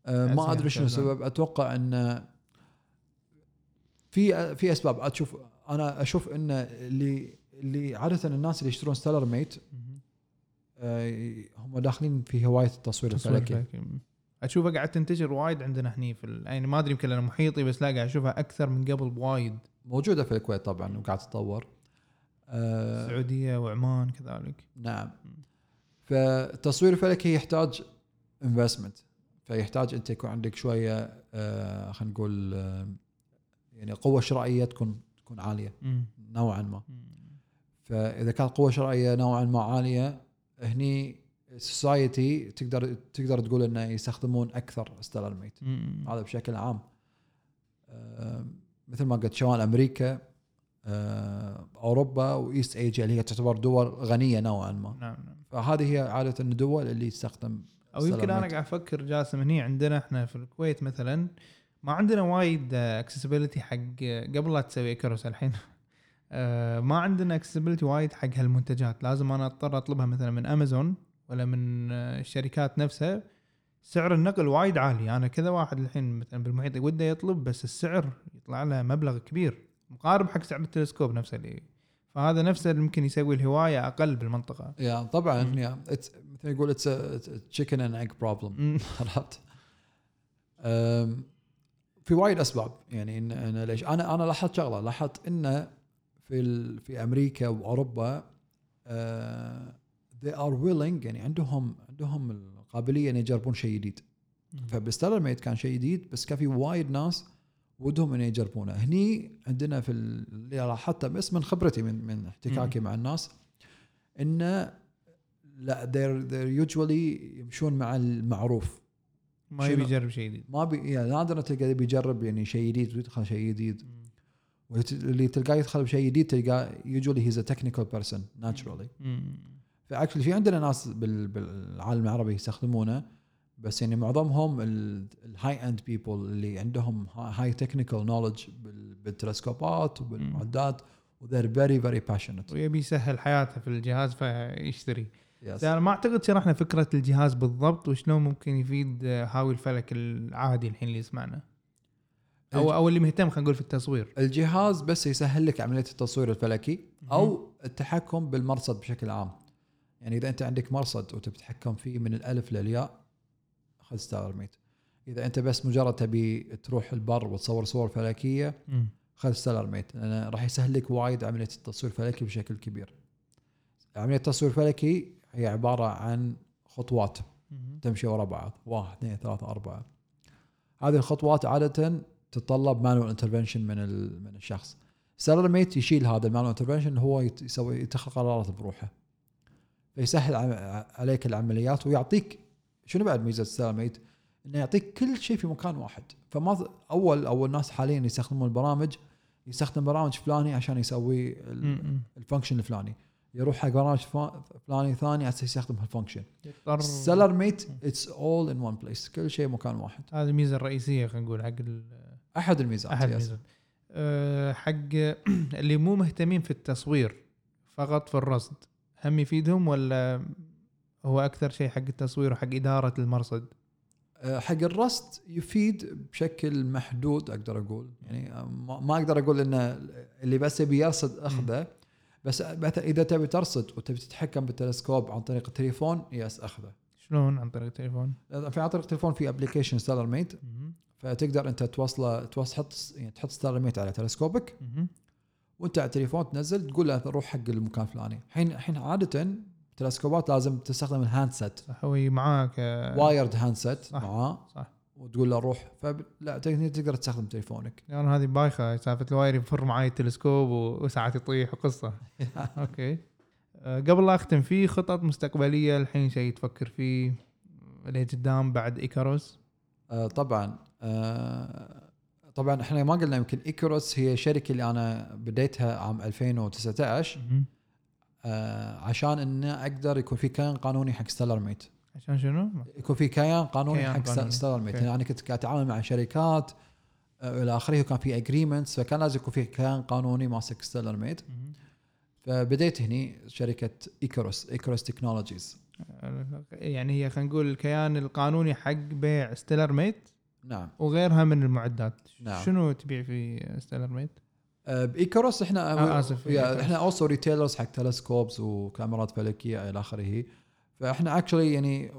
أسيا ما أدري شنو حتى السبب. أتوقع إن في في أسباب. أشوف أنا أشوف إن اللي اللي عادة الناس اللي يشترون StellarMate آه، هم داخلين في هواية التصوير تصوير الفلكي. فلكي. أشوفها قاعد تنتشر وايد عندنا هني في يعني ما أدري يمكن لأن محيطي بس لا قاعد أشوفها أكثر من قبل بوايد. موجودة في الكويت طبعا وقاعد تتطور. آه، السعودية وعمان كذلك. نعم. فالتصوير الفلكي يحتاج investment فيحتاج أنت يكون عندك شوية آه، خلينا نقول آه، يعني قوة شرائية تكون تكون عالية. نوعا ما. فإذا كانت قوة شرائية نوعا ما عالية هني ال society تقدر تقدر تقول إنه يستخدمون أكثر Stellar. هذا بشكل عام آه، مثل ما قلت شمال أمريكا آه، أوروبا و East Asia اللي هي تعتبر دول غنية نوعا ما نعم نعم فهذه هي عادة الدول اللي تستخدم أو يمكن أنا. قاعد أفكر جاسم هني عندنا إحنا في الكويت مثلا ما عندنا وايد accessibility حق قبل لا تسوي across الحين آه، ما عندنا accessibility وايد حق هالمنتجات. لازم أنا أضطر أطلبها مثلا من امازون ولا من آه، الشركات نفسها. سعر النقل وايد عالي. أنا كذا واحد الحين مثلا بالمحيط وده يطلب بس السعر يطلع له مبلغ كبير. مقارب حق سعر التلسكوب نفسه اللي فهذا نفسه اللي ممكن يسوي الهواية أقل بالمنطقة. yeah طبعا. yeah. مثل يقول it's chicken and egg problem. عرفت؟ في وايد أسباب يعني إن أنا ليش. أنا أنا لاحظت شغلة. لاحظت انه في ال- في أمريكا وأوروبا آه، they are willing يعني عندهم عندهم القابلية إن يجربون شيء جديد. فب Stellarmate كان شيء جديد بس كان في وايد ناس ودهم ان يجربونه. هني عندنا في ال- اللي لاحظته بس من خبرتي من من احتكاكي مع الناس إنه لا they're, they're usually يمشون مع المعروف. ما يبي؟ يجرب شيء جديد. ما يبي يعني نادرا تلقى بيجرب يعني شيء جديد ويدخل شيء جديد. واللي تلقاه يدخل بشيء جديد تلقاه he's a technical person naturally. مم. ف actually في عندنا ناس بال- بالعالم العربي يستخدمونه. بس يعني معظمهم ال high-end people اللي عندهم high technical knowledge بالتلسكوبات وبالمعدات و they're very very patient ويبي يسهل حياته في الجهاز فيشتري. بس أنا ما أعتقد شرحنا فكرة الجهاز بالضبط وشلون ممكن يفيد هاوي الفلك العادي الحين اللي يسمعنا أو أو اللي مهتم خلينا نقول في التصوير. الجهاز بس يسهل لك عملية التصوير الفلكي أو التحكم بالمرصد بشكل عام. يعني إذا أنت عندك مرصد وتتحكم فيه من الألف للياء خذ Stellarmate إذا أنت بس مجرد تبي تروح البر وتصور صور فلكية. خذ Stellarmate لأنه راح يسهل لك وايد عملية التصوير الفلكي بشكل كبير. عملية التصوير الفلكي هي عبارة عن خطوات. تمشي ورا بعض واحد اثنين ثلاثة أربعة هذه الخطوات عادة تتطلب manual intervention من من الشخص Stellarmate يشيل هذا ال manual intervention هو يسوي يتخذ قرارات بروحه فيسهل عليك العمليات ويعطيك شنو بعد ميزة Stellarmate؟ إنه يعطيك كل شيء في مكان واحد. فما اول أول الناس حاليا يستخدمون البرامج يستخدم برامج فلاني عشان يسوي. ال function الفلاني. يروح حق برنامج فا- فلاني ثاني عشان يستخدم ها ال function يضطر Stellarmate it's all in one place كل شيء مكان واحد. هذه الميزة الرئيسية خلينا نقول حق أحد الميزات أحد. الميزات. أه، حق اللي مو مهتمين في التصوير فقط في الرصد هم يفيدهم ولا هو أكثر شيء حق التصوير وحق إدارة المرصد. أه، حق الرصد يفيد بشكل محدود أقدر أقول. يعني أه، ما أقدر أقول انه اللي بس يبي يرصد أخذه بس مثلا إذا تبي ترصد وتبي تتحكم بالتلسكوب عن طريق التليفون yes أخذه. شلون عن طريق التليفون؟ في عن طريق التليفون في application Stellarmate. فتقدر أنت توصله توصل تحط يعني تحط Stellarmate على تلسكوبك. وأنت على التليفون تنزل تقول له روح حق المكان الفلاني. الحين الحين عادة التلسكوبات لازم تستخدم الهاند سيت. هو معاك آه، وايرد هاندسет معاه صح وتقول له روح. فلا تقدر تستخدم تليفونك. يعني هذه بايخة سالفة الواير يفر معي التلسكوب وساعات يطيح وقصة. أوكي. آه، قبل لا أختم في خطط مستقبلية الحين شيء تفكر فيه؟ اللي قدام بعد إيكاروس؟ آه، طبعا. طبعا إحنا ما قلنا يمكن إيكاروس هي شركة اللي أنا بديتها عام 2019 آه عشان إنه أقدر يكون في كيان قانوني حق Stellarmate عشان شنو؟ يكون في كيان قانوني كيان حق قانوني. Stellarmate. يعني كنت قاعد أتعامل مع شركات آه، إلى آخره وكان في agreements فكان لازم يكون في كيان قانوني ماسك Stellarmate فبديت هني شركة إيكاروس إيكاروس technologies يعني هي خلينا نقول الكيان القانوني حق بيع Stellarmate نعم وغيرها من المعدات نعم. شنو تبيع في Stellarmate؟ آه، بإيكاروس إحنا آه، إيكاروس. إحنا also retailers حق telescopes وكاميرات فلكية إلى آخره. فإحنا actually يعني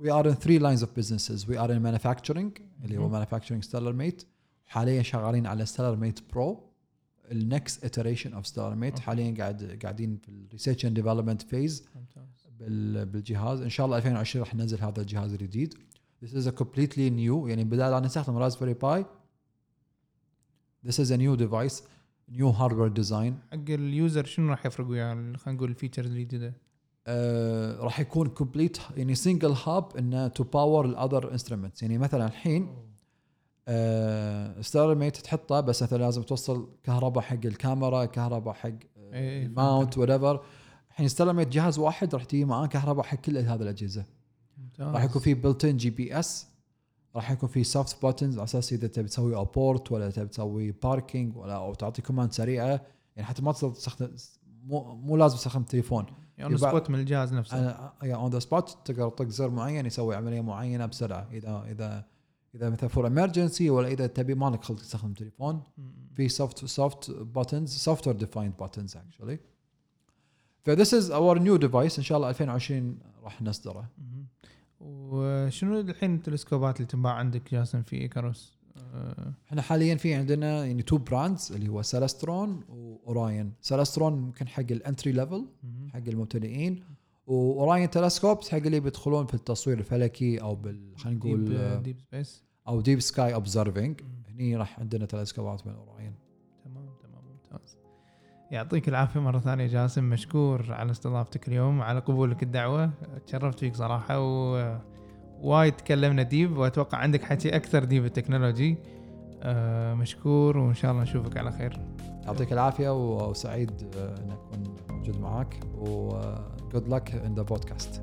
we are in three lines of businesses we are in manufacturing اللي هو. manufacturing Stellarmate حاليا شغالين على Stellarmate Pro ال next iteration of Stellarmate. حاليا قاعد قاعدين في ال research and development phase بالجهاز. إن شاء الله 2020 راح ننزل هذا الجهاز الجديد. This is a completely new يعني بدال لا نستخدم Raspberry Pi This is a new device new hardware design. حق ال user شنو راح يفرق وياه خلينا نقول ال features الجديده؟ آه راح يكون complete يعني single hub إنه to power ال other instruments يعني مثلا الحين آه Stellarmate تحطه بس مثلا لازم توصل كهرباء حق الكاميرا كهرباء حق إيه، ال mount whatever الحين Stellarmate جهاز واحد راح تجي معاه كهرباء حق كل هذه الأجهزة. راح يكون في built-in GPS راح يكون في soft buttons على أساس إذا تبي تسوي abort ولا تبي تسوي parking ولا أو تعطي command سريعة يعني حتى ما تصير تستخدم مو, مو لازم تستخدم تليفون يعني يبقى- spot من الجهاز نفسه. أنا on the spot تقدر تطق زر معين يسوي عملية معينة بسرعة. اذا اذا إذا مثلا for emergency ولا إذا تبي ما لك خلق تستخدم تليفون في soft soft buttons software defined buttons actually ف this is our new device إن شاء الله 2020 راح نصدره. وشنو الحين التلسكوبات اللي تنباع عندك جاسم في إيكاروس؟ آه، إحنا حاليا في عندنا يعني two brands اللي هو Celestron و Orion Celestron ممكن حق ال entry level. حق المبتدئين. و Orion telescopes حق اللي بيدخلون في التصوير الفلكي أو بال خلينا نقول deep آه، deep space أو deep sky observing هني راح عندنا تلسكوبات من Orion يعطيك العافية مرة ثانية جاسم مشكور على استضافتك اليوم على قبولك الدعوة. تشرفت فيك صراحة و وايد تكلمنا deep وأتوقع عندك حكي أكثر deep technology. آه، مشكور وإن شاء الله نشوفك على خير. يعطيك العافية وسعيد آه، ان أكون موجود معاك. و good luck in the podcast